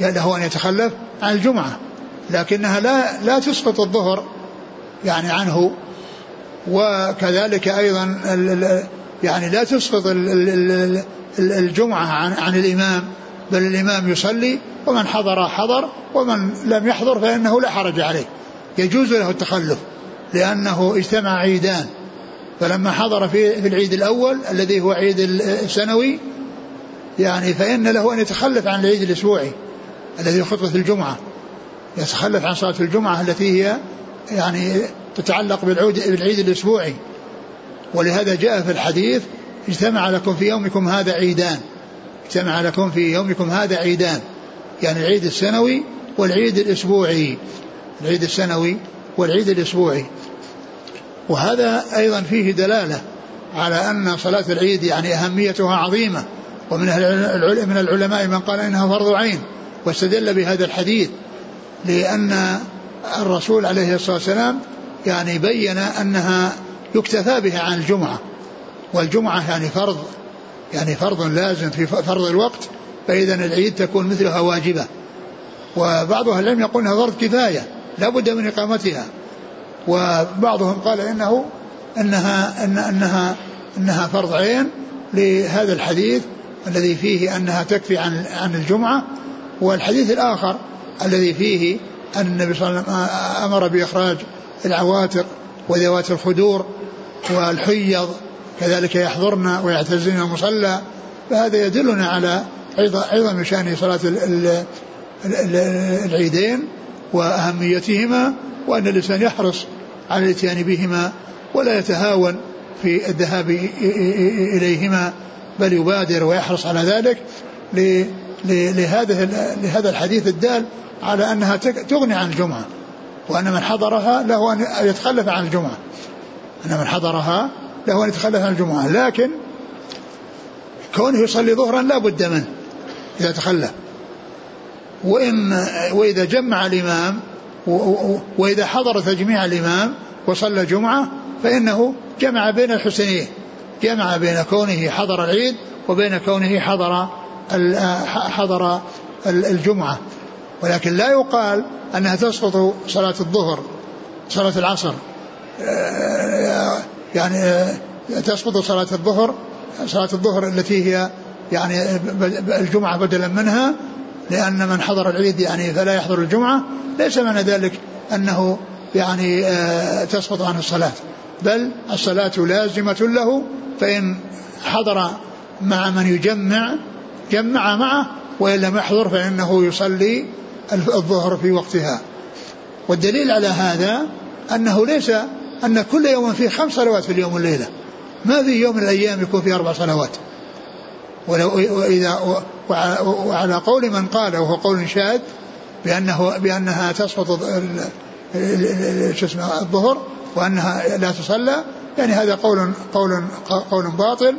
Speaker 2: له أن يتخلف عن الجمعة. لكنها لا لا تسقط الظهر يعني عنه. وكذلك أيضا يعني لا تسقط الجمعة عن, عن الإمام بل الإمام يصلي ومن حضر حضر ومن لم يحضر فإنه لا حرج عليه. يجوز له التخلف لأنه اجتمع عيدان. فلما حضر في, العيد الأول الذي هو عيد السنوي يعني فإن له أن يتخلف عن العيد الأسبوعي الذي خطبة الجمعة. يتخلف عن صلاة الجمعة التي هي يعني تتعلق بالعود بالعيد الأسبوعي. ولهذا جاء في الحديث اجتمع لكم في يومكم هذا عيدان. اجتمع لكم في يومكم هذا عيدان. يعني العيد السنوي والعيد الأسبوعي. العيد السنوي والعيد الأسبوعي. وهذا أيضا فيه دلالة على أن صلاة العيد يعني أهميتها عظيمة. ومن من العلماء من قال إنها فرض عين. واستدل بهذا الحديث لأن الرسول عليه الصلاة والسلام يعني بين أنها يكتفى بها عن الجمعة. والجمعة يعني فرض يعني فرض لازم في فرض الوقت فإذا العيد تكون مثلها واجبة. وبعض أهل العلم يقول إنها فرض كفاية لا بد من إقامتها. وبعضهم قال إنه إنها إن أنها إنها فرض عين لهذا الحديث الذي فيه أنها تكفي عن عن الجمعة. والحديث الآخر الذي فيه أن النبي صلى الله عليه وسلم أمر بإخراج العواتق وذوات الخدور والحيض كذلك يحضرن ويعتزلن المصلى فهذا يدلنا على عظم شأن صلاة العيدين وأهميتهما وأن الإنسان يحرص على الاتيان بهما ولا يتهاون في الذهاب إليهما بل يبادر ويحرص على ذلك. لهذا لهذا الحديث الدال على أنها تغني عن الجمعة وأن من حضرها له أن يتخلف عن الجمعة. أن من حضرها له أن يتخلف عن الجمعة. لكن كونه يصلي ظهرا لا بد منه إذا تخلف وإن وإذا جمع الإمام وإذا حضر تجميع الإمام وصلى جمعة فإنه جمع بين الحسنين جمع بين كونه حضر العيد وبين كونه حضر حضر الجمعة. ولكن لا يقال أنها تسقط صلاة الظهر صلاة العصر. يعني تسقط صلاة الظهر صلاة الظهر التي هي يعني الجمعة بدلا منها لأن من حضر العيد يعني فلا يحضر الجمعة. ليس معنى ذلك أنه يعني آه، تسقط عنه الصلاة بل الصلاة لازمة له فإن حضر مع من يجمع جمع معه وإن لم يحضر فإنه يصلي الظهر في وقتها. والدليل على هذا أنه ليس أن كل يوم فيه خمس صلوات في اليوم والليلة. ما في يوم من الأيام يكون فيه أربع صلوات. ولو وإذا وعلى قول من قال وهو قول شاذ بأنه بأنها تسقط شو اسمه الظهر وأنها لا تصلى يعني هذا قول قول قول باطل.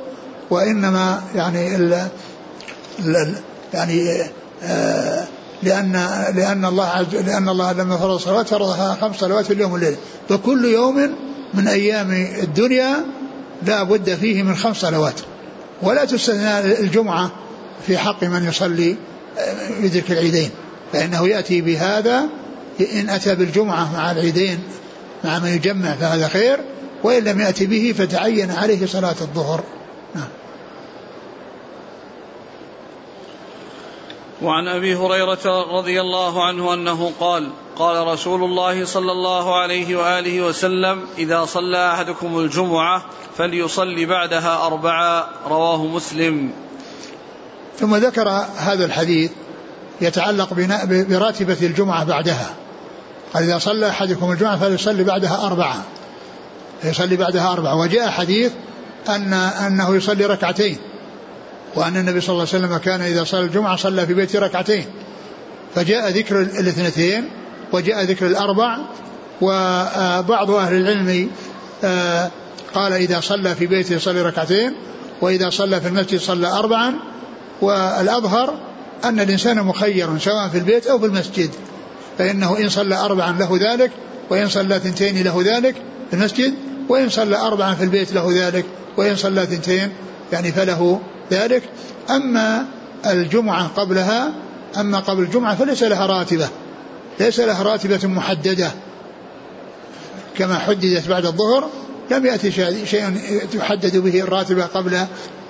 Speaker 2: وإنما يعني ال يعني آه لأن لأن الله عز لأن الله لما فرض الصلوات فرضها خمس صلوات في اليوم والليل. فكل يوم من أيام الدنيا لا بد فيه من خمس صلوات. ولا تستثنى الجمعة في حق من يصلي يدرك العيدين. فإنه يأتي بهذا إن أتى بالجمعة مع العيدين مع من يجمع فهذا خير. وإن لم يأتي به فتعين عليه صلاة الظهر.
Speaker 1: وعن أبي هريرة رضي الله عنه أنه قال قال رسول الله صلى الله عليه وآله وسلم إذا صلى أحدكم الجمعة فليصلي بعدها اربعا رواه مسلم.
Speaker 2: ثم ذكر هذا الحديث يتعلق براتبة الجمعة بعدها. قال إذا صلى أحدكم الجمعة فليصلي بعدها اربعا يصلي بعدها أربعة. وجاء حديث ان أنه يصلي ركعتين. وأن النبي صلى الله عليه وسلم كان إذا صلى الجمعة صلى في بيته ركعتين. فجاء ذكر الاثنتين وجاء ذكر الأربع وبعض أهل العلم آه، قال إذا صلى في بيته يصلي ركعتين وإذا صلى في المسجد صلى أربعا. والأظهر أن الإنسان مخير سواء في البيت أو في المسجد. فإنه إن صلى أربعا له ذلك وإن صلى ثنتين له ذلك في المسجد وإن صلى أربعا في البيت له ذلك وإن صلى ثنتين يعني فله ذلك. أما الجمعة قبلها أما قبل الجمعة فليس لها راتبة ليس لها راتبة محددة. كما حددت بعد الظهر لم يأتي شيء تحدد به الراتبة قبل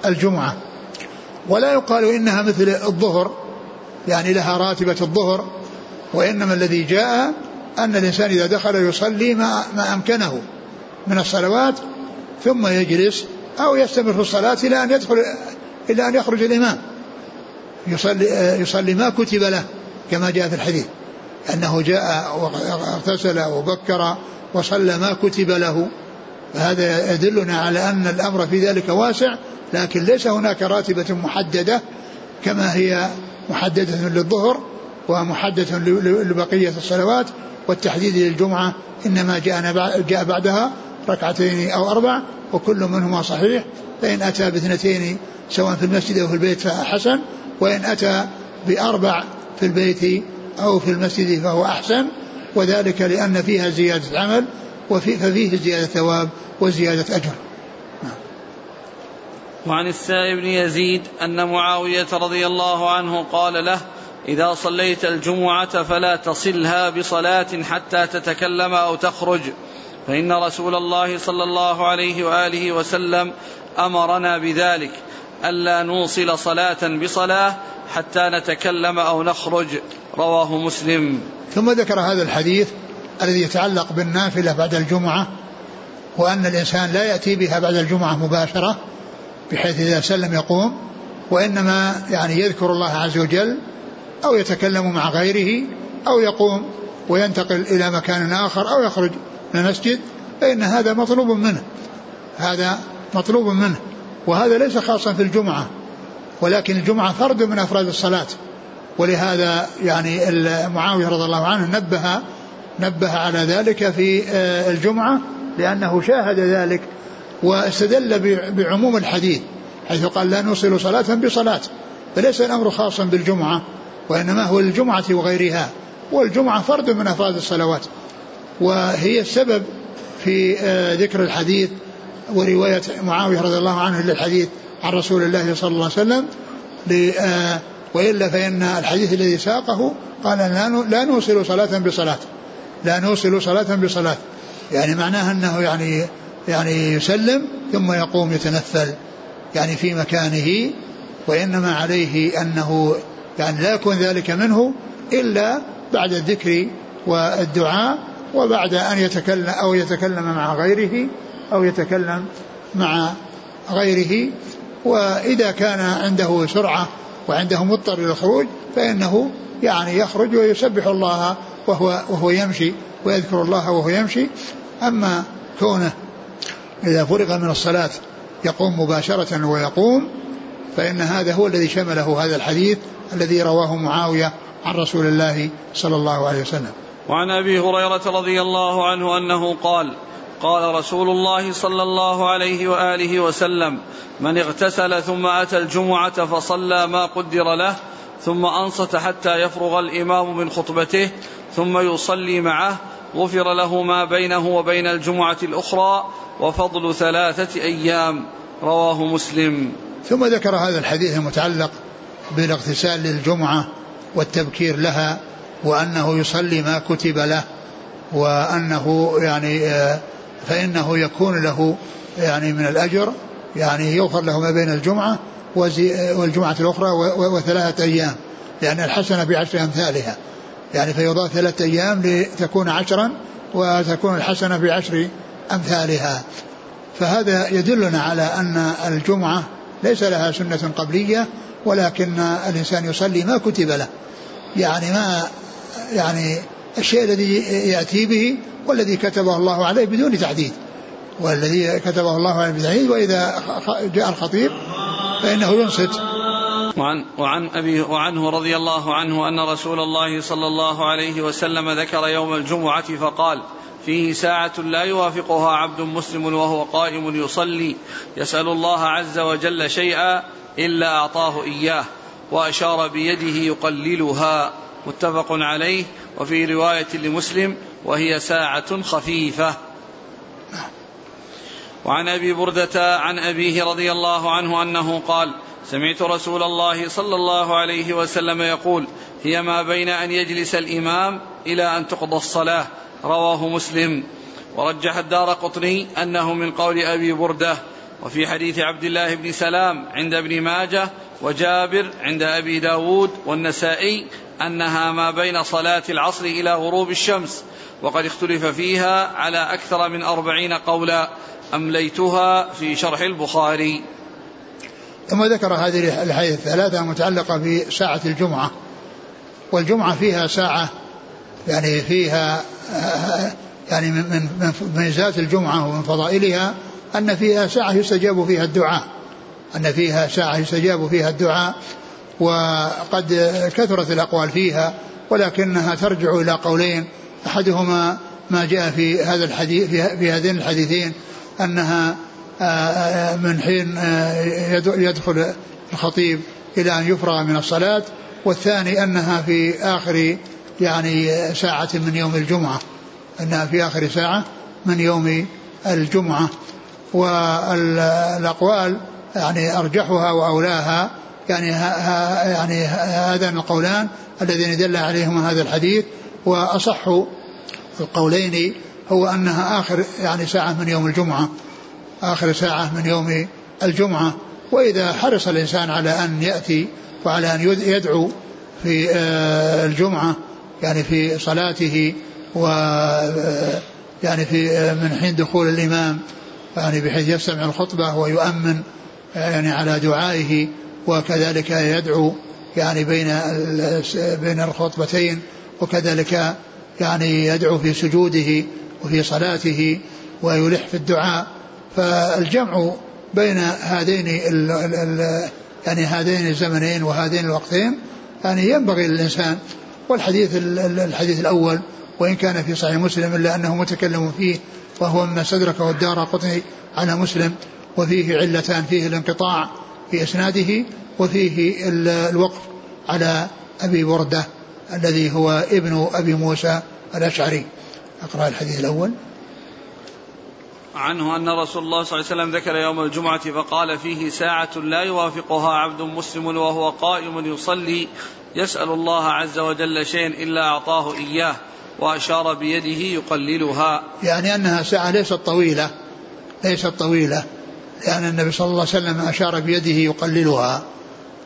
Speaker 2: الجمعة. ولا يقال إنها مثل الظهر يعني لها راتبة الظهر وإنما الذي جاء أن الإنسان إذا دخل يصلي ما, ما أمكنه من الصلوات ثم يجلس أو يستمر في الصلاة إلى أن يدخل إلا أن يخرج الإمام. يصلي, يصلي ما كتب له كما جاء في الحديث. أنه جاء واغتسل وبكر وصلى ما كتب له. فهذا يدلنا على أن الأمر في ذلك واسع لكن ليس هناك راتبة محددة كما هي محددة للظهر ومحددة لبقية الصلوات والتحديد للجمعة إنما جاء بعدها ركعتين أو أربع وكل منهما صحيح فإن أتى باثنتين سواء في المسجد أو في البيت فحسن وإن أتى بأربع في البيت أو في المسجد فهو أحسن. وذلك لأن فيها زيادة عمل وفي ففيه زيادة ثواب وزيادة أجر.
Speaker 1: وعن السائب بن يزيد أن معاوية رضي الله عنه قال له إذا صليت الجمعة فلا تصلها بصلاة حتى تتكلم أو تخرج. فإن رسول الله صلى الله عليه وآله وسلم أمرنا بذلك ألا نوصل صلاة بصلاة حتى نتكلم أو نخرج رواه مسلم.
Speaker 2: ثم ذكر هذا الحديث الذي يتعلق بالنافلة بعد الجمعة وأن الإنسان لا يأتي بها بعد الجمعة مباشرة بحيث إذا سلم يقوم وإنما يعني يذكر الله عز وجل أو يتكلم مع غيره أو يقوم وينتقل إلى مكان آخر أو يخرج. المسجد فإن هذا مطلوب منه. هذا مطلوب منه. وهذا ليس خاصا في الجمعة ولكن الجمعة فرد من أفراد الصلاة. ولهذا يعني معاوية رضي الله عنه نبه نبه على ذلك في آه، الجمعة لأنه شاهد ذلك واستدل بعموم الحديث حيث قال لا نوصل صلاة بصلاة فليس الأمر خاصا بالجمعة وإنما هو الجمعة وغيرها. والجمعة فرد من أفراد الصلوات. وهي السبب في آه، ذكر الحديث ورواية معاوية رضي الله عنه للحديث عن رسول الله صلى الله عليه وسلم آه، وإلا فإن الحديث الذي ساقه قال لا نوصل صلاة بصلاة. لا نوصل صلاة بصلاة. يعني معناها أنه يعني يعني يسلم ثم يقوم يتنفل. يعني في مكانه وإنما عليه أنه يعني لا يكون ذلك منه إلا بعد الذكر والدعاء وبعد أن يتكلم أو يتكلم مع غيره أو يتكلم مع غيره. وإذا كان عنده سرعة وعنده مضطر إلى الخروج فإنه يعني يخرج ويسبح الله وهو وهو يمشي ويذكر الله وهو يمشي. أما كونه إذا فرغ من الصلاة يقوم مباشرة ويقوم فإن هذا هو الذي شمله هذا الحديث الذي رواه معاوية عن رسول الله صلى الله عليه وسلم.
Speaker 1: وعن أبي هريرة رضي الله عنه أنه قال قال رسول الله صلى الله عليه وآله وسلم من اغتسل ثم أتى الجمعة فصلى ما قدر له ثم أنصت حتى يفرغ الإمام من خطبته ثم يصلي معه غفر له ما بينه وبين الجمعة الأخرى وفضل ثلاثة أيام. رواه مسلم.
Speaker 2: ثم ذكر هذا الحديث المتعلق بالاغتسال للجمعة والتبكير لها وأنه يصلي ما كتب له وأنه يعني آه فإنه يكون له يعني من الأجر يعني يغفر له ما بين الجمعة والجمعة الأخرى وثلاثة أيام لأن الحسنة بعشر أمثالها. يعني فيضاف ثلاثة أيام لتكون عشرا وتكون الحسنة بعشر أمثالها. فهذا يدلنا على أن الجمعة ليس لها سنة قبلية ولكن الإنسان يصلي ما كتب له. يعني ما يعني الشيء الذي يأتي به والذي كتبه الله عليه بدون تعديد والذي كتبه الله عليه بدون تعديد وإذا جاء الخطيب فإنه ينصت.
Speaker 1: وعن وعن أبي وعنه رضي الله عنه أن رسول الله صلى الله عليه وسلم ذكر يوم الجمعة فقال فيه ساعة لا يوافقها عبد مسلم وهو قائم يصلي يسأل الله عز وجل شيئا إلا أعطاه إياه وأشار بيده يقللها. متفق عليه وفي رواية لمسلم وهي ساعة خفيفة. وعن أبي بردة عن أبيه رضي الله عنه أنه قال سمعت رسول الله صلى الله عليه وسلم يقول هي ما بين أن يجلس الإمام إلى أن تقضى الصلاة. رواه مسلم. ورجح الدار قطني أنه من قول أبي بردة. وفي حديث عبد الله بن سلام عند ابن ماجه وجابر عند أبي داود والنسائي أنها ما بين صلاة العصر إلى غروب الشمس وقد اختلف فيها على أكثر من أربعين قولا أمليتها في شرح البخاري.
Speaker 2: ثم ذكر هذه الحديث الثلاثة المتعلقة بساعة الجمعة والجمعة فيها ساعة يعني فيها يعني من ميزات الجمعة ومن فضائلها أن فيها ساعة يستجاب فيها الدعاء. أن فيها ساعة يستجاب فيها الدعاء وقد كثرت الأقوال فيها ولكنها ترجع إلى قولين أحدهما ما جاء في هذا الحديث في هذين الحديثين أنها من حين يدخل الخطيب إلى أن يفرغ من الصلاة والثاني أنها في آخر يعني ساعة من يوم الجمعة أنها في آخر ساعة من يوم الجمعة. والأقوال يعني أرجحها وأولاها. يعني يعني هذان القولان اللذين دل عليهما هذا الحديث وأصح القولين هو أنها آخر يعني ساعة من يوم الجمعة آخر ساعة من يوم الجمعة. وإذا حرص الإنسان على أن يأتي وعلى أن يدعو في آه، الجمعة يعني في صلاته و آه، يعني في آه، من حين دخول الإمام يعني بحيث يستمع الخطبة ويؤمن يعني على دعائه وكذلك يدعو يعني بين بين الخطبتين وكذلك يعني يدعو في سجوده وفي صلاته ويلح في الدعاء. فالجمع بين هذين ال ال ال يعني هذين الزمنين وهذين الوقتين يعني ينبغي للإنسان. والحديث الحديث الأول وإن كان في صحيح مسلم إلا أنه متكلم فيه وهو مما استدركه الدار قطني على مسلم. وفيه علتان فيه الانقطاع في إسناده وفيه الوقف على أبي بردة الذي هو ابن أبي موسى الأشعري. أقرأ الحديث الأول.
Speaker 1: عنه أن رسول الله صلى الله عليه وسلم ذكر يوم الجمعة فقال فيه ساعة لا يوافقها عبد مسلم وهو قائم يصلي يسأل الله عز وجل شيئا إلا أعطاه إياه وأشار بيده يقللها.
Speaker 2: يعني أنها ساعة ليست طويلة ليست طويلة. لأن النبي صلى الله عليه وسلم أشار بيده يقللها.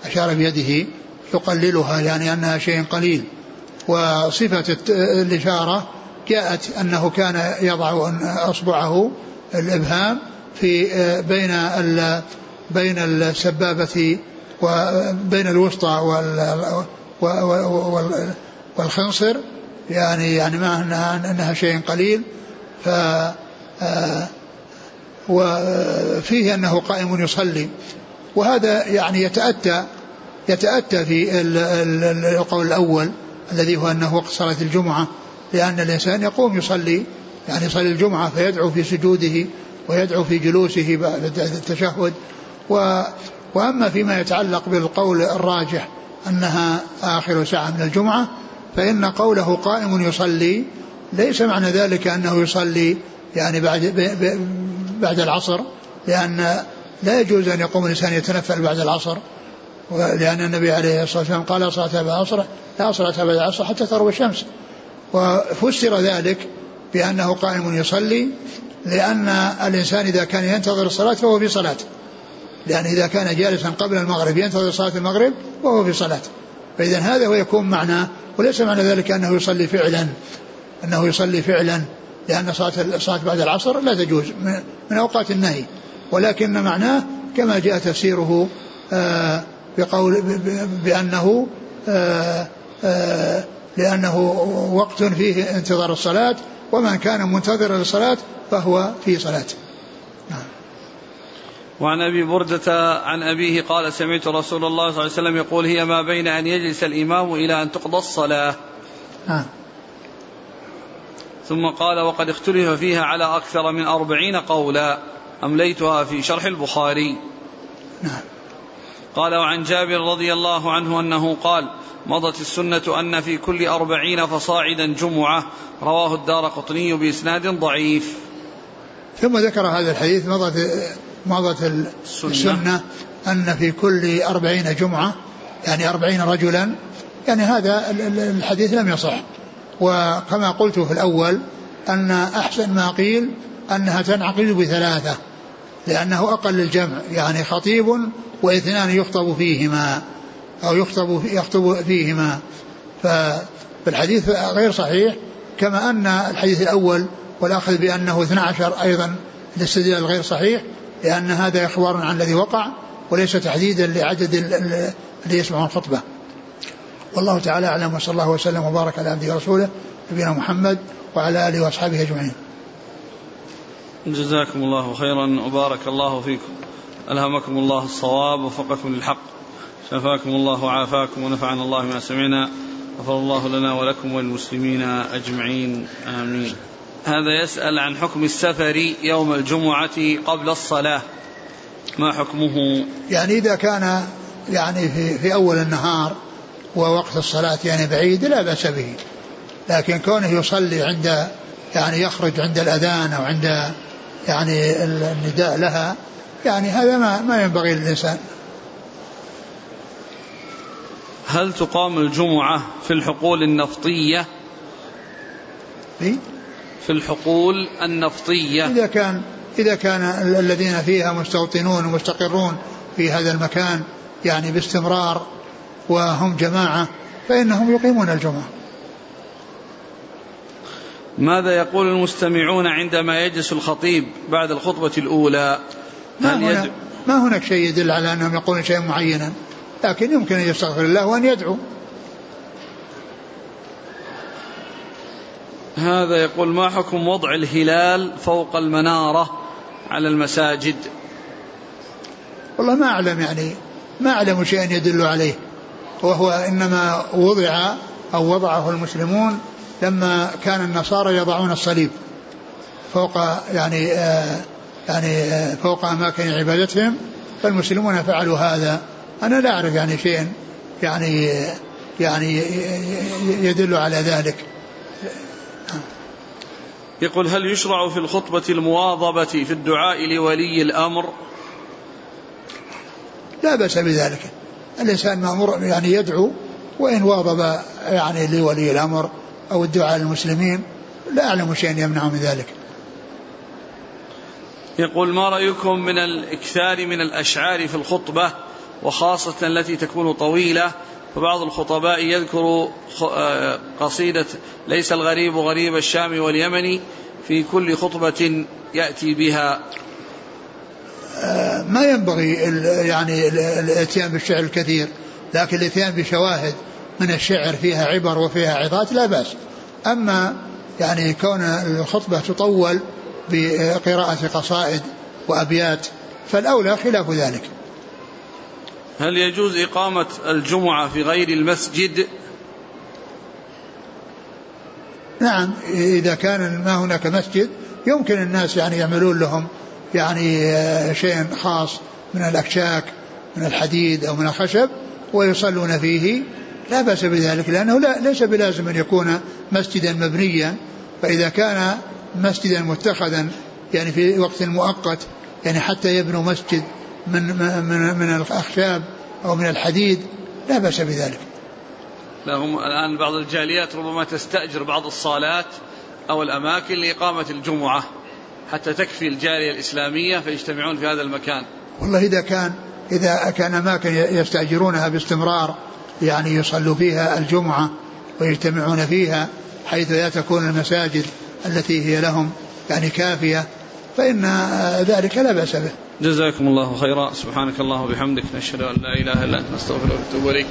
Speaker 2: أشار بيده يقللها يعني أنها شيء قليل. وصفة الإشارة جاءت أنه كان يضع أصبعه الإبهام في بين بين السبابة وبين الوسطى والخنصر. يعني يعني ما أنها أنها شيء قليل. ف وفيه أنه قائم يصلي. وهذا يعني يتأتى يتأتى في القول الأول الذي هو أنه وقت صلاة الجمعة لأن الإنسان يقوم يصلي يعني يصلي الجمعة فيدعو في سجوده ويدعو في جلوسه بعد التشهد. و وأما فيما يتعلق بالقول الراجح أنها آخر ساعة من الجمعة فإن قوله قائم يصلي ليس معنى ذلك أنه يصلي يعني بعد بعد العصر لأن لا يجوز أن يقوم الإنسان يتنفل بعد العصر لأن النبي عليه الصلاة والسلام قال لا صلاة بعد العصر لا صلاة بعد العصر حتى تغرب الشمس. وفسر ذلك بأنه قائم يصلي لأن الإنسان إذا كان ينتظر الصلاة فهو في صلاة لأن إذا كان جالسا قبل المغرب ينتظر صلاة المغرب وهو في صلاة. فإذا هذا هو يكون معناه وليس معنى ذلك أنه يصلي فعلا أنه يصلي فعلا. لأن صلاة الصلاة بعد العصر لا تجوز من أوقات النهي ولكن معناه كما جاء تفسيره آه، بقول بأنه آه، آه، لأنه وقت فيه انتظار الصلاة ومن كان منتظرا للصلاة فهو في صلاة نعم
Speaker 1: وعن أبي بردة عن أبيه قال سمعت رسول الله صلى الله عليه وسلم يقول هي ما بين أن يجلس الإمام إلى أن تقضى الصلاة. آه. ثم قال وقد اختلف فيها على أكثر من أربعين قولا أمليتها في شرح البخاري. نعم. قال وعن جابر رضي الله عنه أنه قال مضت السنة أن في كل أربعين فصاعدا جمعة. رواه الدار قطني بإسناد ضعيف.
Speaker 2: ثم ذكر هذا الحديث مضت مضت السنة, السنة أن في كل أربعين جمعة يعني أربعين رجلا. يعني هذا الحديث لم يصح. وكما قلت في الأول أن أحسن ما قيل أنها تنعقد بثلاثة لأنه أقل الجمع يعني خطيب واثنان يخطب فيهما أو يخطب يخطب فيهما. فالحديث غير صحيح كما أن الحديث الأول والأخذ بأنه 12 أيضا الاستدلال غير صحيح لأن هذا إخبار عن الذي وقع وليس تحديدا لعدد اللي يسمعون الخطبة. والله تعالى أعلم وصلى الله وسلم وبارك على عبده ورسوله نبينا محمد وعلى آله وأصحابه أجمعين.
Speaker 1: جزاكم الله خيرا وبارك الله فيكم. ألهمكم الله الصواب وفقكم للحق. شفاكم الله وعافاكم ونفعنا الله ما سمعنا. غفر الله لنا ولكم وللمسلمين أجمعين. آمين. هذا يسأل عن حكم السفر يوم الجمعة قبل الصلاة. ما حكمه؟
Speaker 2: يعني إذا كان يعني في, في أول النهار ووقت الصلاة يعني بعيد لا بأس به. لكن كونه يصلي عند يعني يخرج عند الأذان أو عند يعني النداء لها يعني هذا ما, ما ينبغي للإنسان.
Speaker 1: هل تقام الجمعة في الحقول النفطية؟
Speaker 2: في
Speaker 1: في الحقول النفطية.
Speaker 2: إذا كان إذا كان الذين فيها مستوطنون ومستقرون في هذا المكان يعني باستمرار وهم جماعة فإنهم يقيمون الجمعة.
Speaker 1: ماذا يقول المستمعون عندما يجلس الخطيب بعد الخطبة الأولى؟
Speaker 2: ما, هنا ما هناك شيء يدل على أنهم يقولون شيئا معينا لكن يمكن أن يستغفر الله وأن يدعو.
Speaker 1: هذا يقول ما حكم وضع الهلال فوق المنارة على المساجد؟
Speaker 2: والله ما أعلم يعني ما أعلم شيئا يدل عليه. وهو إنما وضع أو وضعه المسلمون لما كان النصارى يضعون الصليب فوق يعني آه يعني آه فوق أماكن عبادتهم فالمسلمون فعلوا هذا. أنا لا أعرف يعني شيئا يعني يعني يدل على ذلك.
Speaker 1: يقول هل يشرع في الخطبة المواظبة في الدعاء لولي الأمر؟
Speaker 2: لا بأس بذلك. الإنسان مأمور يعني يدعو وإن واظب يعني لولي الأمر أو الدعاء للمسلمين لا أعلم شيئا يمنع من ذلك.
Speaker 1: يقول ما رأيكم من الإكثار من الأشعار في الخطبة وخاصة التي تكون طويلة؟ فبعض الخطباء يذكر آه، قصيدة ليس الغريب غريب الشام واليمن في كل خطبة يأتي بها
Speaker 2: ما ينبغي يعني الاتيان بالشعر الكثير لكن الاتيان بشواهد من الشعر فيها عبر وفيها عظات لا بأس. أما يعني كون الخطبة تطول بقراءة قصائد وأبيات فالأولى خلاف ذلك.
Speaker 1: هل يجوز إقامة الجمعة في غير المسجد؟
Speaker 2: نعم إذا كان ما هناك مسجد يمكن الناس يعني يعملون لهم يعني شيء خاص من الأكشاك من الحديد أو من الخشب ويصلون فيه. لا بأس بذلك لأنه لا ليس بلازم أن يكون مسجدا مبنيا. فإذا كان مسجدا متخذا يعني في وقت مؤقت يعني حتى يبنوا مسجد من من من الأخشاب أو من الحديد لا بأس بذلك.
Speaker 1: لا هم الآن بعض الجاليات ربما تستأجر بعض الصالات أو الأماكن لإقامة الجمعة. حتى تكفي الجالية الإسلامية فيجتمعون في هذا المكان.
Speaker 2: والله إذا كان إذا كان أماكن يستأجرونها باستمرار يعني يصلوا فيها الجمعة ويجتمعون فيها حيث لا تكون المساجد التي هي لهم يعني كافية فإن ذلك لا بأس به.
Speaker 1: جزاكم الله خيرا. سبحانك الله وبحمدك نشهد أن لا إله إلا أنت نستغفرك ونتوب إليك.